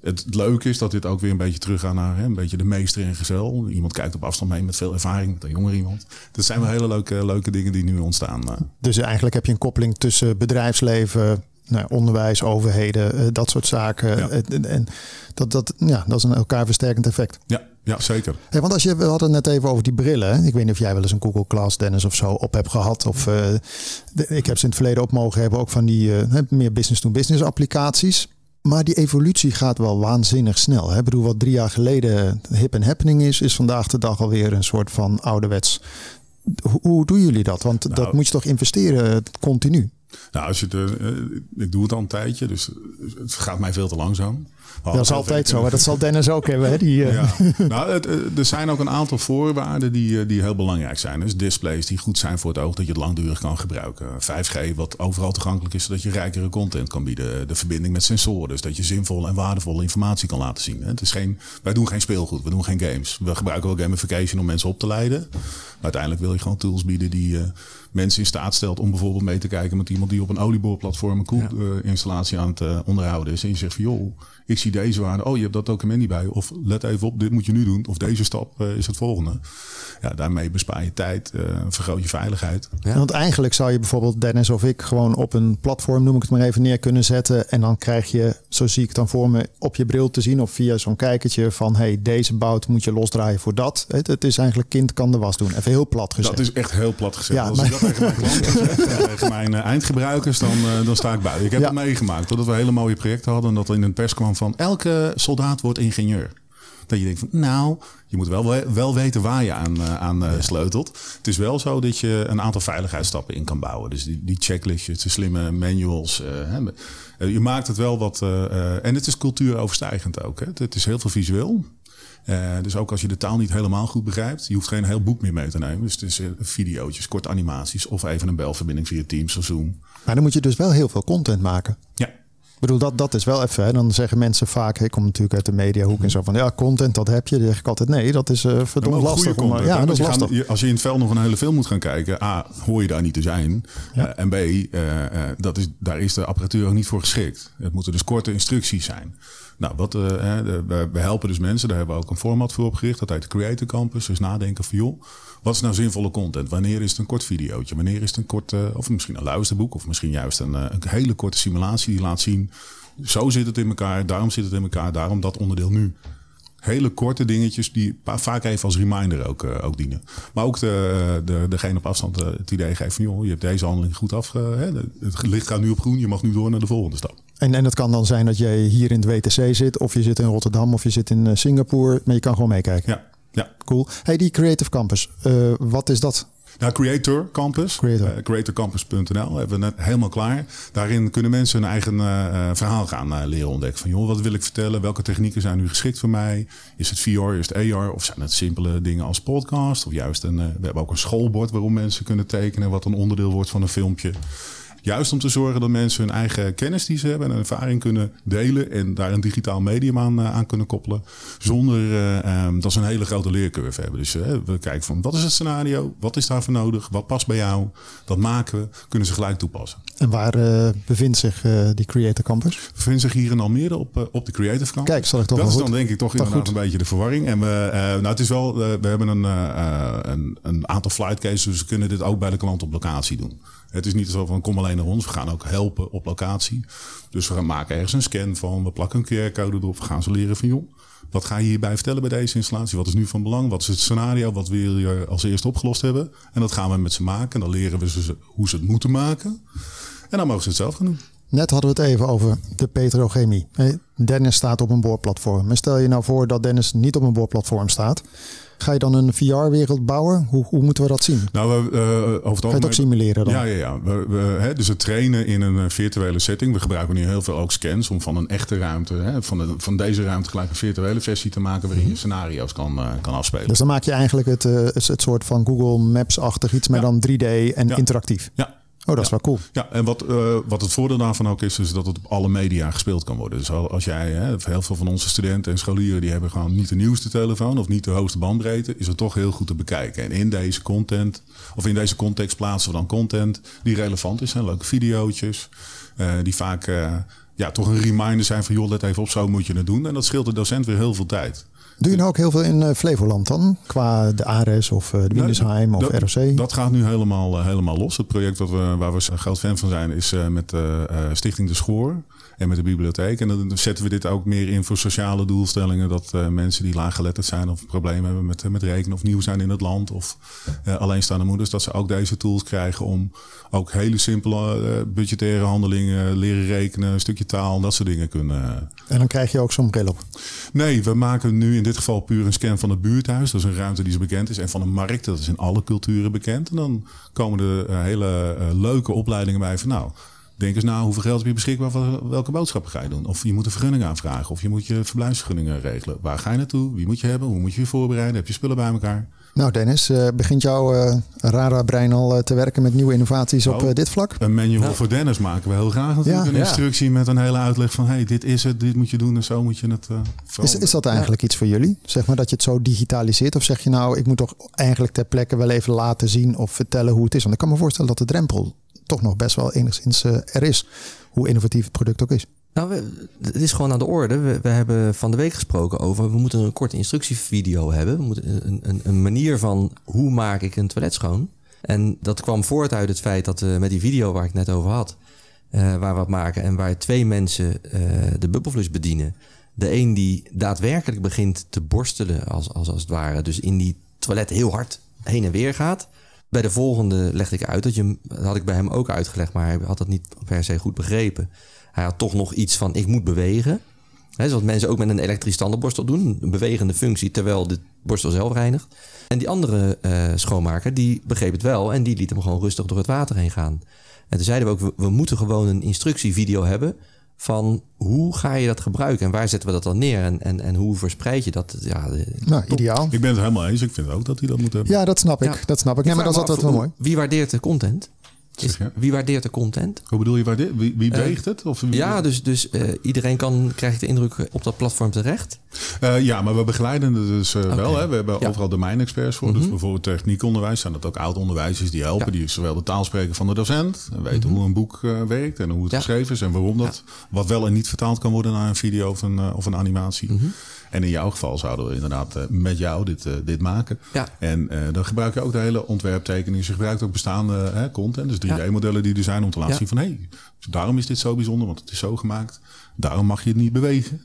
het leuke is dat dit ook weer een beetje teruggaat naar hè, een beetje de meester en gezel. Iemand kijkt op afstand mee met veel ervaring, met een jonger iemand. Dat zijn wel hele leuke, leuke dingen die nu ontstaan. eh. Dus eigenlijk heb je een koppeling tussen bedrijfsleven, nou, onderwijs, overheden, dat soort zaken. Ja. En dat, dat, ja, dat is een elkaar versterkend effect. Ja, ja, zeker. Hey, want als je, we hadden het net even over die brillen. Ik weet niet of jij wel eens een Google Glass, Dennis, of zo op hebt gehad. Of, eh, de- ik heb ze in het verleden op mogen hebben, ook van die eh, meer business-to-business applicaties. Maar die evolutie gaat wel waanzinnig snel. Hè? Ik bedoel, wat drie jaar geleden hip en happening is, is vandaag de dag alweer een soort van ouderwets. Hoe, hoe doen jullie dat? Want dat Nou- moet je toch investeren continu? Nou, als je de, eh, ik doe het al een tijdje, dus het gaat mij veel te langzaam. We Dat is altijd zo. Hè? Dat zal Dennis ook hebben. Hè? Die, eh, Ja. nou, het, eh, er zijn ook een aantal voorwaarden die, eh, die heel belangrijk zijn. Dus displays die goed zijn voor het oog, dat je het langdurig kan gebruiken. 5G, wat overal toegankelijk is, zodat je rijkere content kan bieden. De verbinding met sensoren, dus dat je zinvolle en waardevolle informatie kan laten zien. Het is geen, wij doen geen speelgoed, we doen geen games. We gebruiken wel gamification om mensen op te leiden. Maar uiteindelijk wil je gewoon tools bieden die eh, mensen in staat stelt om bijvoorbeeld mee te kijken met iemand die op een olieboorplatform een koelinstallatie aan het eh, onderhouden is. En je zegt van joh, ik zie deze waarde. Oh, je hebt dat document niet bij. Of let even op, dit moet je nu doen. Of deze stap eh, is het volgende. Ja, daarmee bespaar je tijd, eh, vergroot je veiligheid. Ja. Want eigenlijk zou je bijvoorbeeld Dennis of ik gewoon op een platform, noem ik het maar even, neer kunnen zetten. En dan krijg je, zo zie ik het dan voor me, op je bril te zien of via zo'n kijkertje van hey, deze bout moet je losdraaien voor dat. Het, het is eigenlijk kind kan de was doen. Even heel plat gezegd. Dat is echt heel plat gezegd. Ja, Als maar- ik dat tegen mijn klanten zeg, en tegen mijn eh, eindgebruikers, dan, dan sta ik buiten. Ik heb Ja. het meegemaakt, totdat we hele mooie projecten hadden. En dat er in een pers kwam van elke soldaat wordt ingenieur. Dat je denkt van, nou, je moet wel, we- wel weten waar je aan, eh, aan eh, sleutelt. Het is wel zo dat je een aantal veiligheidsstappen in kan bouwen. Dus die, die checklistjes, de slimme manuals. eh, hè. Je maakt het wel wat... en het is cultuuroverstijgend ook. Hè. Het, is heel veel visueel. Dus ook als je de taal niet helemaal goed begrijpt, je hoeft geen heel boek meer mee te nemen. Dus het is videootjes, korte animaties of even een belverbinding via Teams of Zoom. Maar dan moet je dus wel heel veel content maken. Ja, bedoel, dat, dat is wel even. Hè. Dan zeggen mensen vaak, ik kom natuurlijk uit de mediahoek en zo van ja, content, dat heb je. Dan zeg ik altijd nee, dat is uh, verdomd lastig. Om, content, ja, dat is lastig. als je in het veld nog een hele film moet gaan kijken, A, hoor je daar niet te zijn. Ja. Eh, en B, eh, eh, dat is, daar is de apparatuur ook niet voor geschikt. Het moeten dus korte instructies zijn. Nou, wat, eh, we helpen dus mensen, daar hebben we ook een format voor opgericht. Dat heet de Creator Campus. Dus nadenken van joh, wat is nou zinvolle content? Wanneer is het een kort videootje? Wanneer is het een kort, eh, of misschien een luisterboek? Of misschien juist een, eh, een hele korte simulatie die laat zien... Zo zit het in elkaar, daarom zit het in elkaar, daarom dat onderdeel nu hele korte dingetjes die vaak even als reminder ook, eh, ook dienen. Maar ook de, de, degene op afstand eh, het idee geeft van... joh, je hebt deze handeling goed af... eh, hè, het licht gaat nu op groen, je mag nu door naar de volgende stap. En, en het kan dan zijn dat jij hier in het WTC zit, of je zit in Rotterdam, of je zit in eh, Singapore, maar je kan gewoon meekijken. Ja, ja. Cool. Hey, die Creative Campus, eh, wat is dat? Nou, Creator Campus, Creator. eh, creatorcampus.nl hebben we net helemaal klaar. Daarin kunnen mensen hun eigen eh, verhaal gaan leren ontdekken. Van joh, wat wil ik vertellen? Welke technieken zijn nu geschikt voor mij? Is het VR, is het AR? Of zijn het simpele dingen als podcast? Of juist een, we hebben ook een schoolbord waarom mensen kunnen tekenen, wat een onderdeel wordt van een filmpje. Juist om te zorgen dat mensen hun eigen kennis die ze hebben en ervaring kunnen delen. En daar een digitaal medium aan, eh, aan kunnen koppelen. Zonder eh, ehm, dat ze een hele grote leercurve hebben. Dus eh, we kijken van wat is het scenario? Wat is daarvoor nodig? Wat past bij jou? Dat maken we. Kunnen ze gelijk toepassen. En waar bevindt zich die Creator Campus? We bevinden zich hier in Almere op, op de Creative Campus. Kijk, zal ik toch Dat is goed. dan denk ik toch Toch inderdaad goed. een beetje de verwarring. En we, nou, het is wel, we hebben een, een, een aantal flight cases, dus we kunnen dit ook bij de klant op locatie doen. Het is niet zo van kom alleen naar ons, we gaan ook helpen op locatie. Dus we gaan maken ergens een scan van, we plakken een QR-code erop, we gaan ze leren van joh. Wat ga je hierbij vertellen bij deze installatie? Wat is nu van belang? Wat is het scenario? Wat wil je als eerste opgelost hebben? En dat gaan we met ze maken. En dan leren we ze hoe ze het moeten maken. En dan mogen ze het zelf gaan doen. Net hadden we het even over de petrochemie. Dennis staat op een boorplatform. Maar stel je nou voor dat Dennis niet op een boorplatform staat. Ga je dan een VR-wereld bouwen? Hoe, hoe moeten we dat zien? Nou, we, eh, over het Ga je simuleren dan? Ja, ja, ja. We, we, hè, dus het trainen in een eh, virtuele setting. We gebruiken nu heel veel ook scans om van een echte ruimte, hè, van, de, van deze ruimte gelijk een virtuele versie te maken waarin je scenario's kan, eh, kan afspelen. Dus dan maak je eigenlijk het, het, soort van Google Maps-achtig iets, maar Ja. dan 3D en interactief. ja. Oh, dat is wel cool. Ja, en wat, eh, wat het voordeel daarvan ook is, is dat het op alle media gespeeld kan worden. Dus al- als jij, hè, heel veel van onze studenten en scholieren, die hebben gewoon niet de nieuwste telefoon of niet de hoogste bandbreedte, is het toch heel goed te bekijken. En in deze content, of in deze context plaatsen we dan content die relevant is. Hè, leuke videootjes, eh, die vaak eh, ja, toch een reminder zijn van, joh, let even op, zo moet je het doen. En dat scheelt de docent weer heel veel tijd. Doe je nou ook heel veel in eh, Flevoland dan? Qua de Ares of eh, de Windesheim of dat, ROC? Dat gaat nu helemaal, eh, helemaal los. Het project wat we, waar we groot fan van zijn, is met Stichting De Schoor en met de bibliotheek. En dan zetten we dit ook meer in voor sociale doelstellingen. Dat eh, mensen die laaggeletterd zijn of problemen hebben met, met rekenen of nieuw zijn in het land of eh, alleenstaande moeders, dat ze ook deze tools krijgen om ook hele simpele eh, budgettaire handelingen, leren rekenen, een stukje taal, dat soort dingen kunnen. En dan krijg je ook zo'n bril op. Nee, we maken nu in dit geval puur een scan van het buurthuis. Dat is een ruimte die zo bekend is. En van een markt, dat is in alle culturen bekend. En dan komen er hele leuke opleidingen bij van nou... Denk eens na, hoeveel geld heb je beschikbaar voor welke boodschappen ga je doen? Of je moet een vergunning aanvragen. Of je moet je verblijfsvergunningen regelen. Waar ga je naartoe? Wie moet je hebben? Hoe moet je je voorbereiden? Heb je spullen bij elkaar? Nou Dennis, eh, begint jouw eh, Rara-brein al eh, te werken met nieuwe innovaties op Oh. dit vlak? Een manual voor Dennis maken we heel graag natuurlijk. Ja. een Ja. instructie met een hele uitleg van... hey, dit is het, dit moet je doen en zo moet je het uh, Is, is dat eigenlijk iets voor jullie? Zeg maar dat je het zo digitaliseert? Of zeg je nou, ik moet toch eigenlijk ter plekke wel even laten zien of vertellen hoe het is? Want ik kan me voorstellen dat de drempel toch nog best wel enigszins eh, er is. Hoe innovatief het product ook is. Nou, het is gewoon aan de orde. We, hebben van de week gesproken over... we moeten een korte instructievideo hebben. We moeten een, een, een manier van hoe maak ik een toilet schoon. En dat kwam voort uit het feit dat we met die video waar ik net over had... eh, waar we het maken en waar twee mensen eh, de bubbelflus bedienen. De een die daadwerkelijk begint te borstelen als, als, als het ware. Dus in die toilet heel hard heen en weer gaat. Bij de volgende legde ik uit dat je had ik bij hem ook uitgelegd, maar hij had dat niet per se goed begrepen. Hij had toch nog iets van ik moet bewegen. Hè, zoals mensen ook met een elektrisch tandenborstel doen. Een bewegende functie terwijl de borstel zelf reinigt. En die andere eh, schoonmaker die begreep het wel en die liet hem gewoon rustig door het water heen gaan. En toen zeiden we ook, we moeten gewoon een instructievideo hebben van hoe ga je dat gebruiken en waar zetten we dat dan neer en, en, en hoe verspreid je dat? Ja, Nou, ideaal. Ik ben het helemaal eens. Ik vind ook dat hij dat moet hebben. Ja, dat snap ik. Ja. Dat snap ik. Nee, maar dat is altijd wel mooi. Wie waardeert de content? Is, wie waardeert de content? Hoe bedoel je, waar dit, wie, wie weegt het? Of wie- Ja, dus, dus eh, iedereen kan, krijgt de indruk op dat platform terecht. Eh, ja, maar we begeleiden het dus eh, wel. Hè. We hebben Ja. Mhm. overal domeinexperts voor. Dus bijvoorbeeld techniekonderwijs zijn dat ook oud-onderwijzers die helpen. Ja. Mhm. Die zowel de taal spreken van de docent. En weten hoe een boek eh, werkt en hoe het Ja. geschreven is. En waarom dat wat wel en niet vertaald kan worden naar een video of een, eh, of een animatie. Mhm. En in jouw geval zouden we inderdaad eh, met jou dit, eh, dit maken. Ja. En eh, dan gebruik je ook de hele ontwerptekeningen. Je gebruikt ook bestaande hè, content. Dus 3D-modellen die er zijn om te laten Ja. zien van... hé, hey, daarom is dit zo bijzonder, want het is zo gemaakt. Daarom mag je het niet bewegen.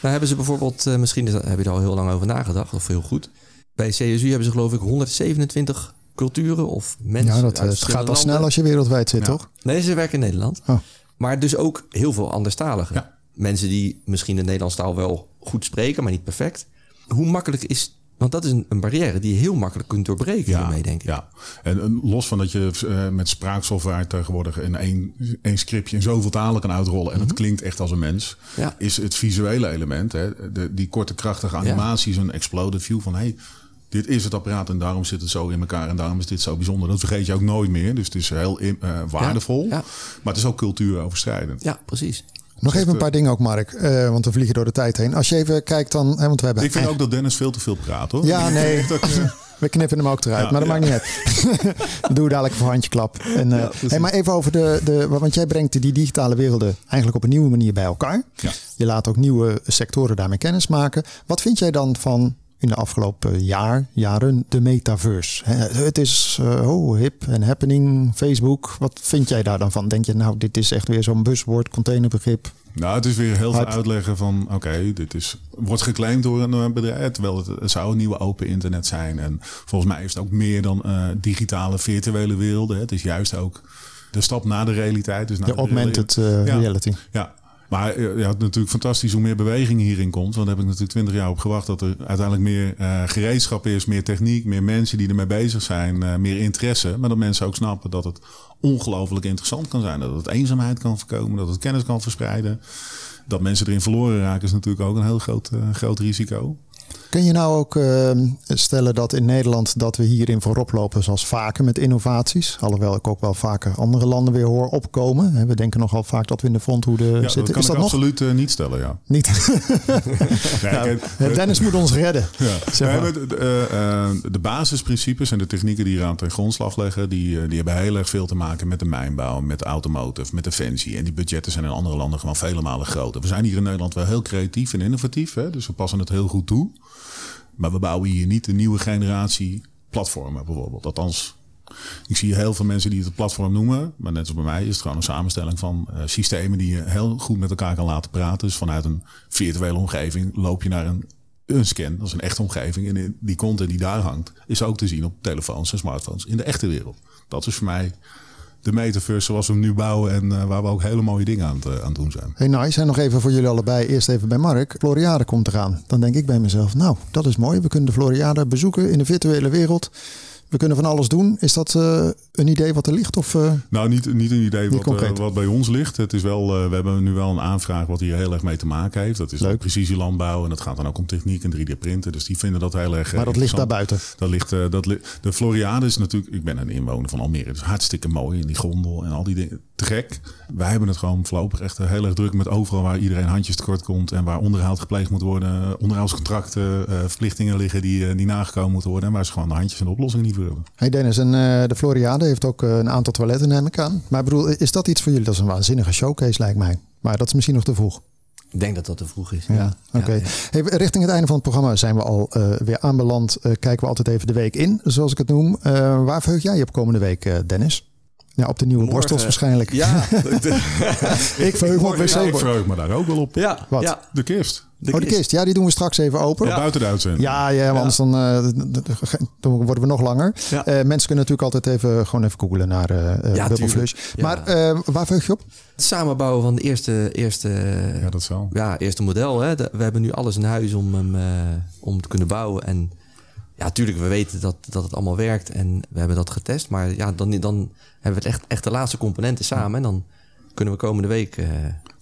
Nou hebben ze bijvoorbeeld, eh, misschien is dat- heb je er al heel lang over nagedacht, of heel goed. Bij CSU hebben ze geloof ik 127 culturen of mensen. Ja, dat, uit het gaat al snel als je wereldwijd zit, Ja. toch? Nee, ze werken in Nederland. Oh. Maar dus ook heel veel anderstaligen. Ja. Mensen die misschien de Nederlandse taal wel goed spreken, maar niet perfect. Hoe makkelijk is... Want dat is een, een barrière die je heel makkelijk kunt doorbreken hiermee, denk ik. Ja, en los van dat je eh, met spraaksoftware tegenwoordig in één, één scriptje in zoveel talen kan uitrollen en het klinkt echt als een mens, Mhm. Ja. is het visuele element, hè, de, die korte krachtige animatie, zo'n exploded view van hey, dit is het apparaat en daarom zit het zo in elkaar en daarom is dit zo bijzonder. Dat vergeet je ook nooit meer, dus het is heel eh, waardevol, Ja, ja. maar het is ook cultuuroverschrijdend. Ja, precies. Nog even een paar dingen ook, Mark. eh, want we vliegen door de tijd heen. Als je even kijkt dan... Hè, want we hebben Ik vind ook dat Dennis veel te veel praat hoor. Ja, nee. Eh, We knippen hem ook eruit, Ja, maar dat ja. maakt niet uit. Doe dadelijk voor handjeklap. En, eh, hey, maar even over de, de... Want jij brengt die digitale werelden eigenlijk op een nieuwe manier bij elkaar. Ja. Je laat ook nieuwe sectoren daarmee kennis maken. Wat vind jij dan van in de afgelopen jaar, jaren de metaverse? Het is eh, oh, hip en happening, Facebook. Wat vind jij daar dan van? Denk je nou, dit is echt weer zo'n buzzword, containerbegrip? Nou, het is weer heel veel uitleggen van, oké, dit is wordt geclaimd door een eh, bedrijf, terwijl het, het zou een nieuwe open internet zijn. En volgens mij is het ook meer dan eh, digitale virtuele werelden. hè. Het is juist ook de stap naar de realiteit. Dus naar De augmented Ja. reality. Ja, maar eh, het is natuurlijk fantastisch hoe meer beweging hierin komt. Want daar heb ik natuurlijk twintig jaar op gewacht dat er uiteindelijk meer eh, gereedschap is, meer techniek, meer mensen die ermee bezig zijn, eh, meer interesse. Maar dat mensen ook snappen dat het ongelooflijk interessant kan zijn. Dat het eenzaamheid kan voorkomen, dat het kennis kan verspreiden. Dat mensen erin verloren raken is natuurlijk ook een heel groot, groot risico. Kun je nou ook eh, stellen dat in Nederland dat we hierin voorop lopen zoals vaker met innovaties? Alhoewel ik ook wel vaker andere landen weer hoor opkomen. We denken nogal vaak dat we in de fronthoede Ja, zitten. dat kan is ik dat nog absoluut eh, niet stellen, ja. niet? Nee, Nou, eh, Dennis moet ons redden. Ja. Zeg maar. Nee, maar de, de, de basisprincipes en de technieken die eraan ten grondslag leggen, die, die hebben heel erg veel te maken met de mijnbouw, met de automotive, met defensie. En die budgetten zijn in andere landen gewoon vele malen groter. We zijn hier in Nederland wel heel creatief en innovatief, hè? dus we passen het heel goed toe. Maar we bouwen hier niet een nieuwe generatie platformen bijvoorbeeld. Althans, ik zie heel veel mensen die het een platform noemen. Maar net zoals bij mij is het gewoon een samenstelling van eh, systemen die je heel goed met elkaar kan laten praten. Dus vanuit een virtuele omgeving loop je naar een, een scan. Dat is een echte omgeving. En die content die daar hangt is ook te zien op telefoons en smartphones in de echte wereld. Dat is voor mij de metaverse zoals we hem nu bouwen en eh, waar we ook hele mooie dingen aan het, eh, aan doen zijn. Hey nice. En nog even voor jullie allebei. Eerst even bij Mark. Floriade komt eraan. Dan denk ik bij mezelf, nou, dat is mooi. We kunnen de Floriade bezoeken in de virtuele wereld. We kunnen van alles doen. Is dat eh, een idee wat er ligt? Of, eh, Nou, niet, niet een idee wat, eh, wat bij ons ligt. Het is wel, we hebben nu wel een aanvraag wat hier heel erg mee te maken heeft. Dat is Leuk. precisielandbouw en dat gaat dan ook om techniek en 3D-printen. Dus die vinden dat heel erg. maar dat ligt daar buiten. Dat ligt, dat li- de Floriade is natuurlijk, ik ben een inwoner van Almere, dus hartstikke mooi. En die gondel en al die dingen, te gek. Wij hebben het gewoon voorlopig echt heel erg druk met overal waar iedereen handjes tekort komt. En waar onderhoud gepleegd moet worden. Onderhoudscontracten, verplichtingen liggen die, die nagekomen moeten worden. En waar ze gewoon de handjes en de oplossingen niet Hey Dennis, en eh, de Floriade heeft ook eh, een aantal toiletten, neem ik aan. Maar ik bedoel, is dat iets voor jullie? Dat is een waanzinnige showcase, lijkt mij. Maar dat is misschien nog te vroeg. Ik denk dat dat te vroeg is. Ja, oké. ja. Hey, richting het einde van het programma zijn we al eh, weer aanbeland. Eh, kijken we altijd even de week in, zoals ik het noem. Eh, waar verheug jij je op komende week, eh, Dennis? Ja, op de nieuwe Morgen. borstels waarschijnlijk. Ja, Ik verheug me op Ja, ik wc. verheug me daar ook wel op. ja, Wat? ja. De kist. De Oh, de kist. Ja, die doen we straks even open. Ja, Buiten de uitzending. ja, want anders dan, eh, dan worden we nog langer. Ja. Eh, mensen kunnen natuurlijk altijd even, gewoon even googlen naar eh eh, Ja. Flush. Ja. Maar eh, waar verheug je op? Het samenbouwen van de eerste, eerste, Ja, dat zal. ja, eerste model. Hè. We hebben nu alles in huis om hem eh, om te kunnen bouwen. En ja, natuurlijk, we weten dat, dat het allemaal werkt. En we hebben dat getest. Maar ja, dan, dan hebben we het echt, echt de laatste componenten samen. En dan kunnen we komende week...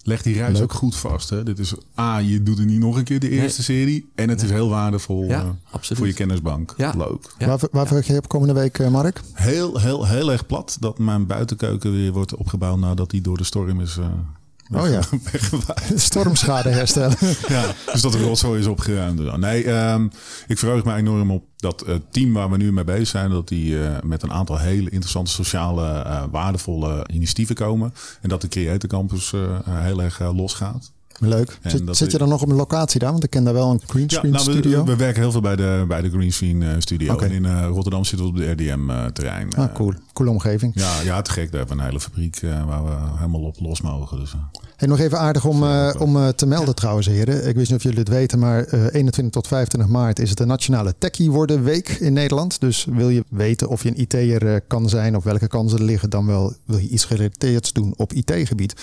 leg die reis ook goed vast. Hè? Dit is A, je doet het niet nog een keer de eerste serie. En het is heel waardevol Ja, eh, voor je kennisbank. Ja. Leuk. Ja. Waar, waar verheug je op komende week, eh, Mark? Heel, heel, heel erg plat dat mijn buitenkeuken weer wordt opgebouwd nadat die door de storm is eh, Oh ja, stormschade herstellen. Ja, dus dat de rotzooi is opgeruimd. Nee, ehm, ik verheug me enorm op dat het team waar we nu mee bezig zijn, dat die eh, met een aantal hele interessante sociale, eh, waardevolle initiatieven komen. En dat de Creator Campus heel erg losgaat. Leuk. Zit, je dan nog op een locatie daar? Want ik ken daar wel een greenscreen nou, we, studio. we werken heel veel bij de, bij de Greenscreen eh, studio. En in eh, Rotterdam zitten we op de RDM-terrein. ah, cool. Coole omgeving. Ja, ja, te gek. Daar hebben we een hele fabriek eh, waar we helemaal op los mogen. Dus, eh. Hey, nog even aardig om, eh, om eh, te melden trouwens, heren. Ik weet niet of jullie het weten, maar eh, 21 tot 25 maart is het de Nationale Techie Worden Week in Nederland. Dus wil je weten of je een IT'er eh, kan zijn of welke kansen er liggen, dan wel wil je iets gerelateerds doen op IT-gebied.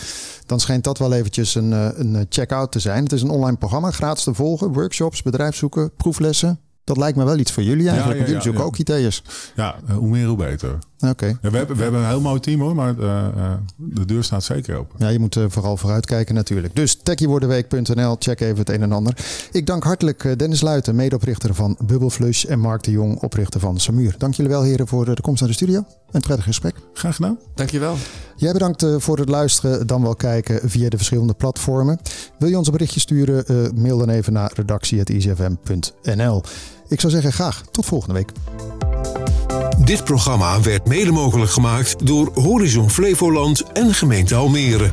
Dan schijnt dat wel eventjes een, eh, een eh, check-out te zijn. Het is een online programma, gratis te volgen. Workshops, bedrijfszoeken, proeflessen. Dat lijkt me wel iets voor jullie eigenlijk, Ja, jullie zoeken ook IT'ers. ja, eh, hoe meer hoe beter. Oké. Ja, we, hebben, we hebben een heel mooi team hoor, maar eh, eh, de deur staat zeker open. Ja, je moet eh, vooral vooruitkijken natuurlijk. Dus techiewordenweek.nl, check even het een en ander. Ik dank hartelijk Dennis Luiten, medeoprichter van Bubbleflush en Mark de Jong, oprichter van Samuur. Dank jullie wel heren voor de komst naar de studio. Een prettig gesprek. Graag gedaan. Dankjewel. Jij bedankt voor het luisteren, dan wel kijken via de verschillende platformen. Wil je ons een berichtje sturen, eh, mail dan even naar redactie.easyfm.nl. Ik zou zeggen graag tot volgende week. Dit programma werd mede mogelijk gemaakt door Horizon Flevoland en gemeente Almere.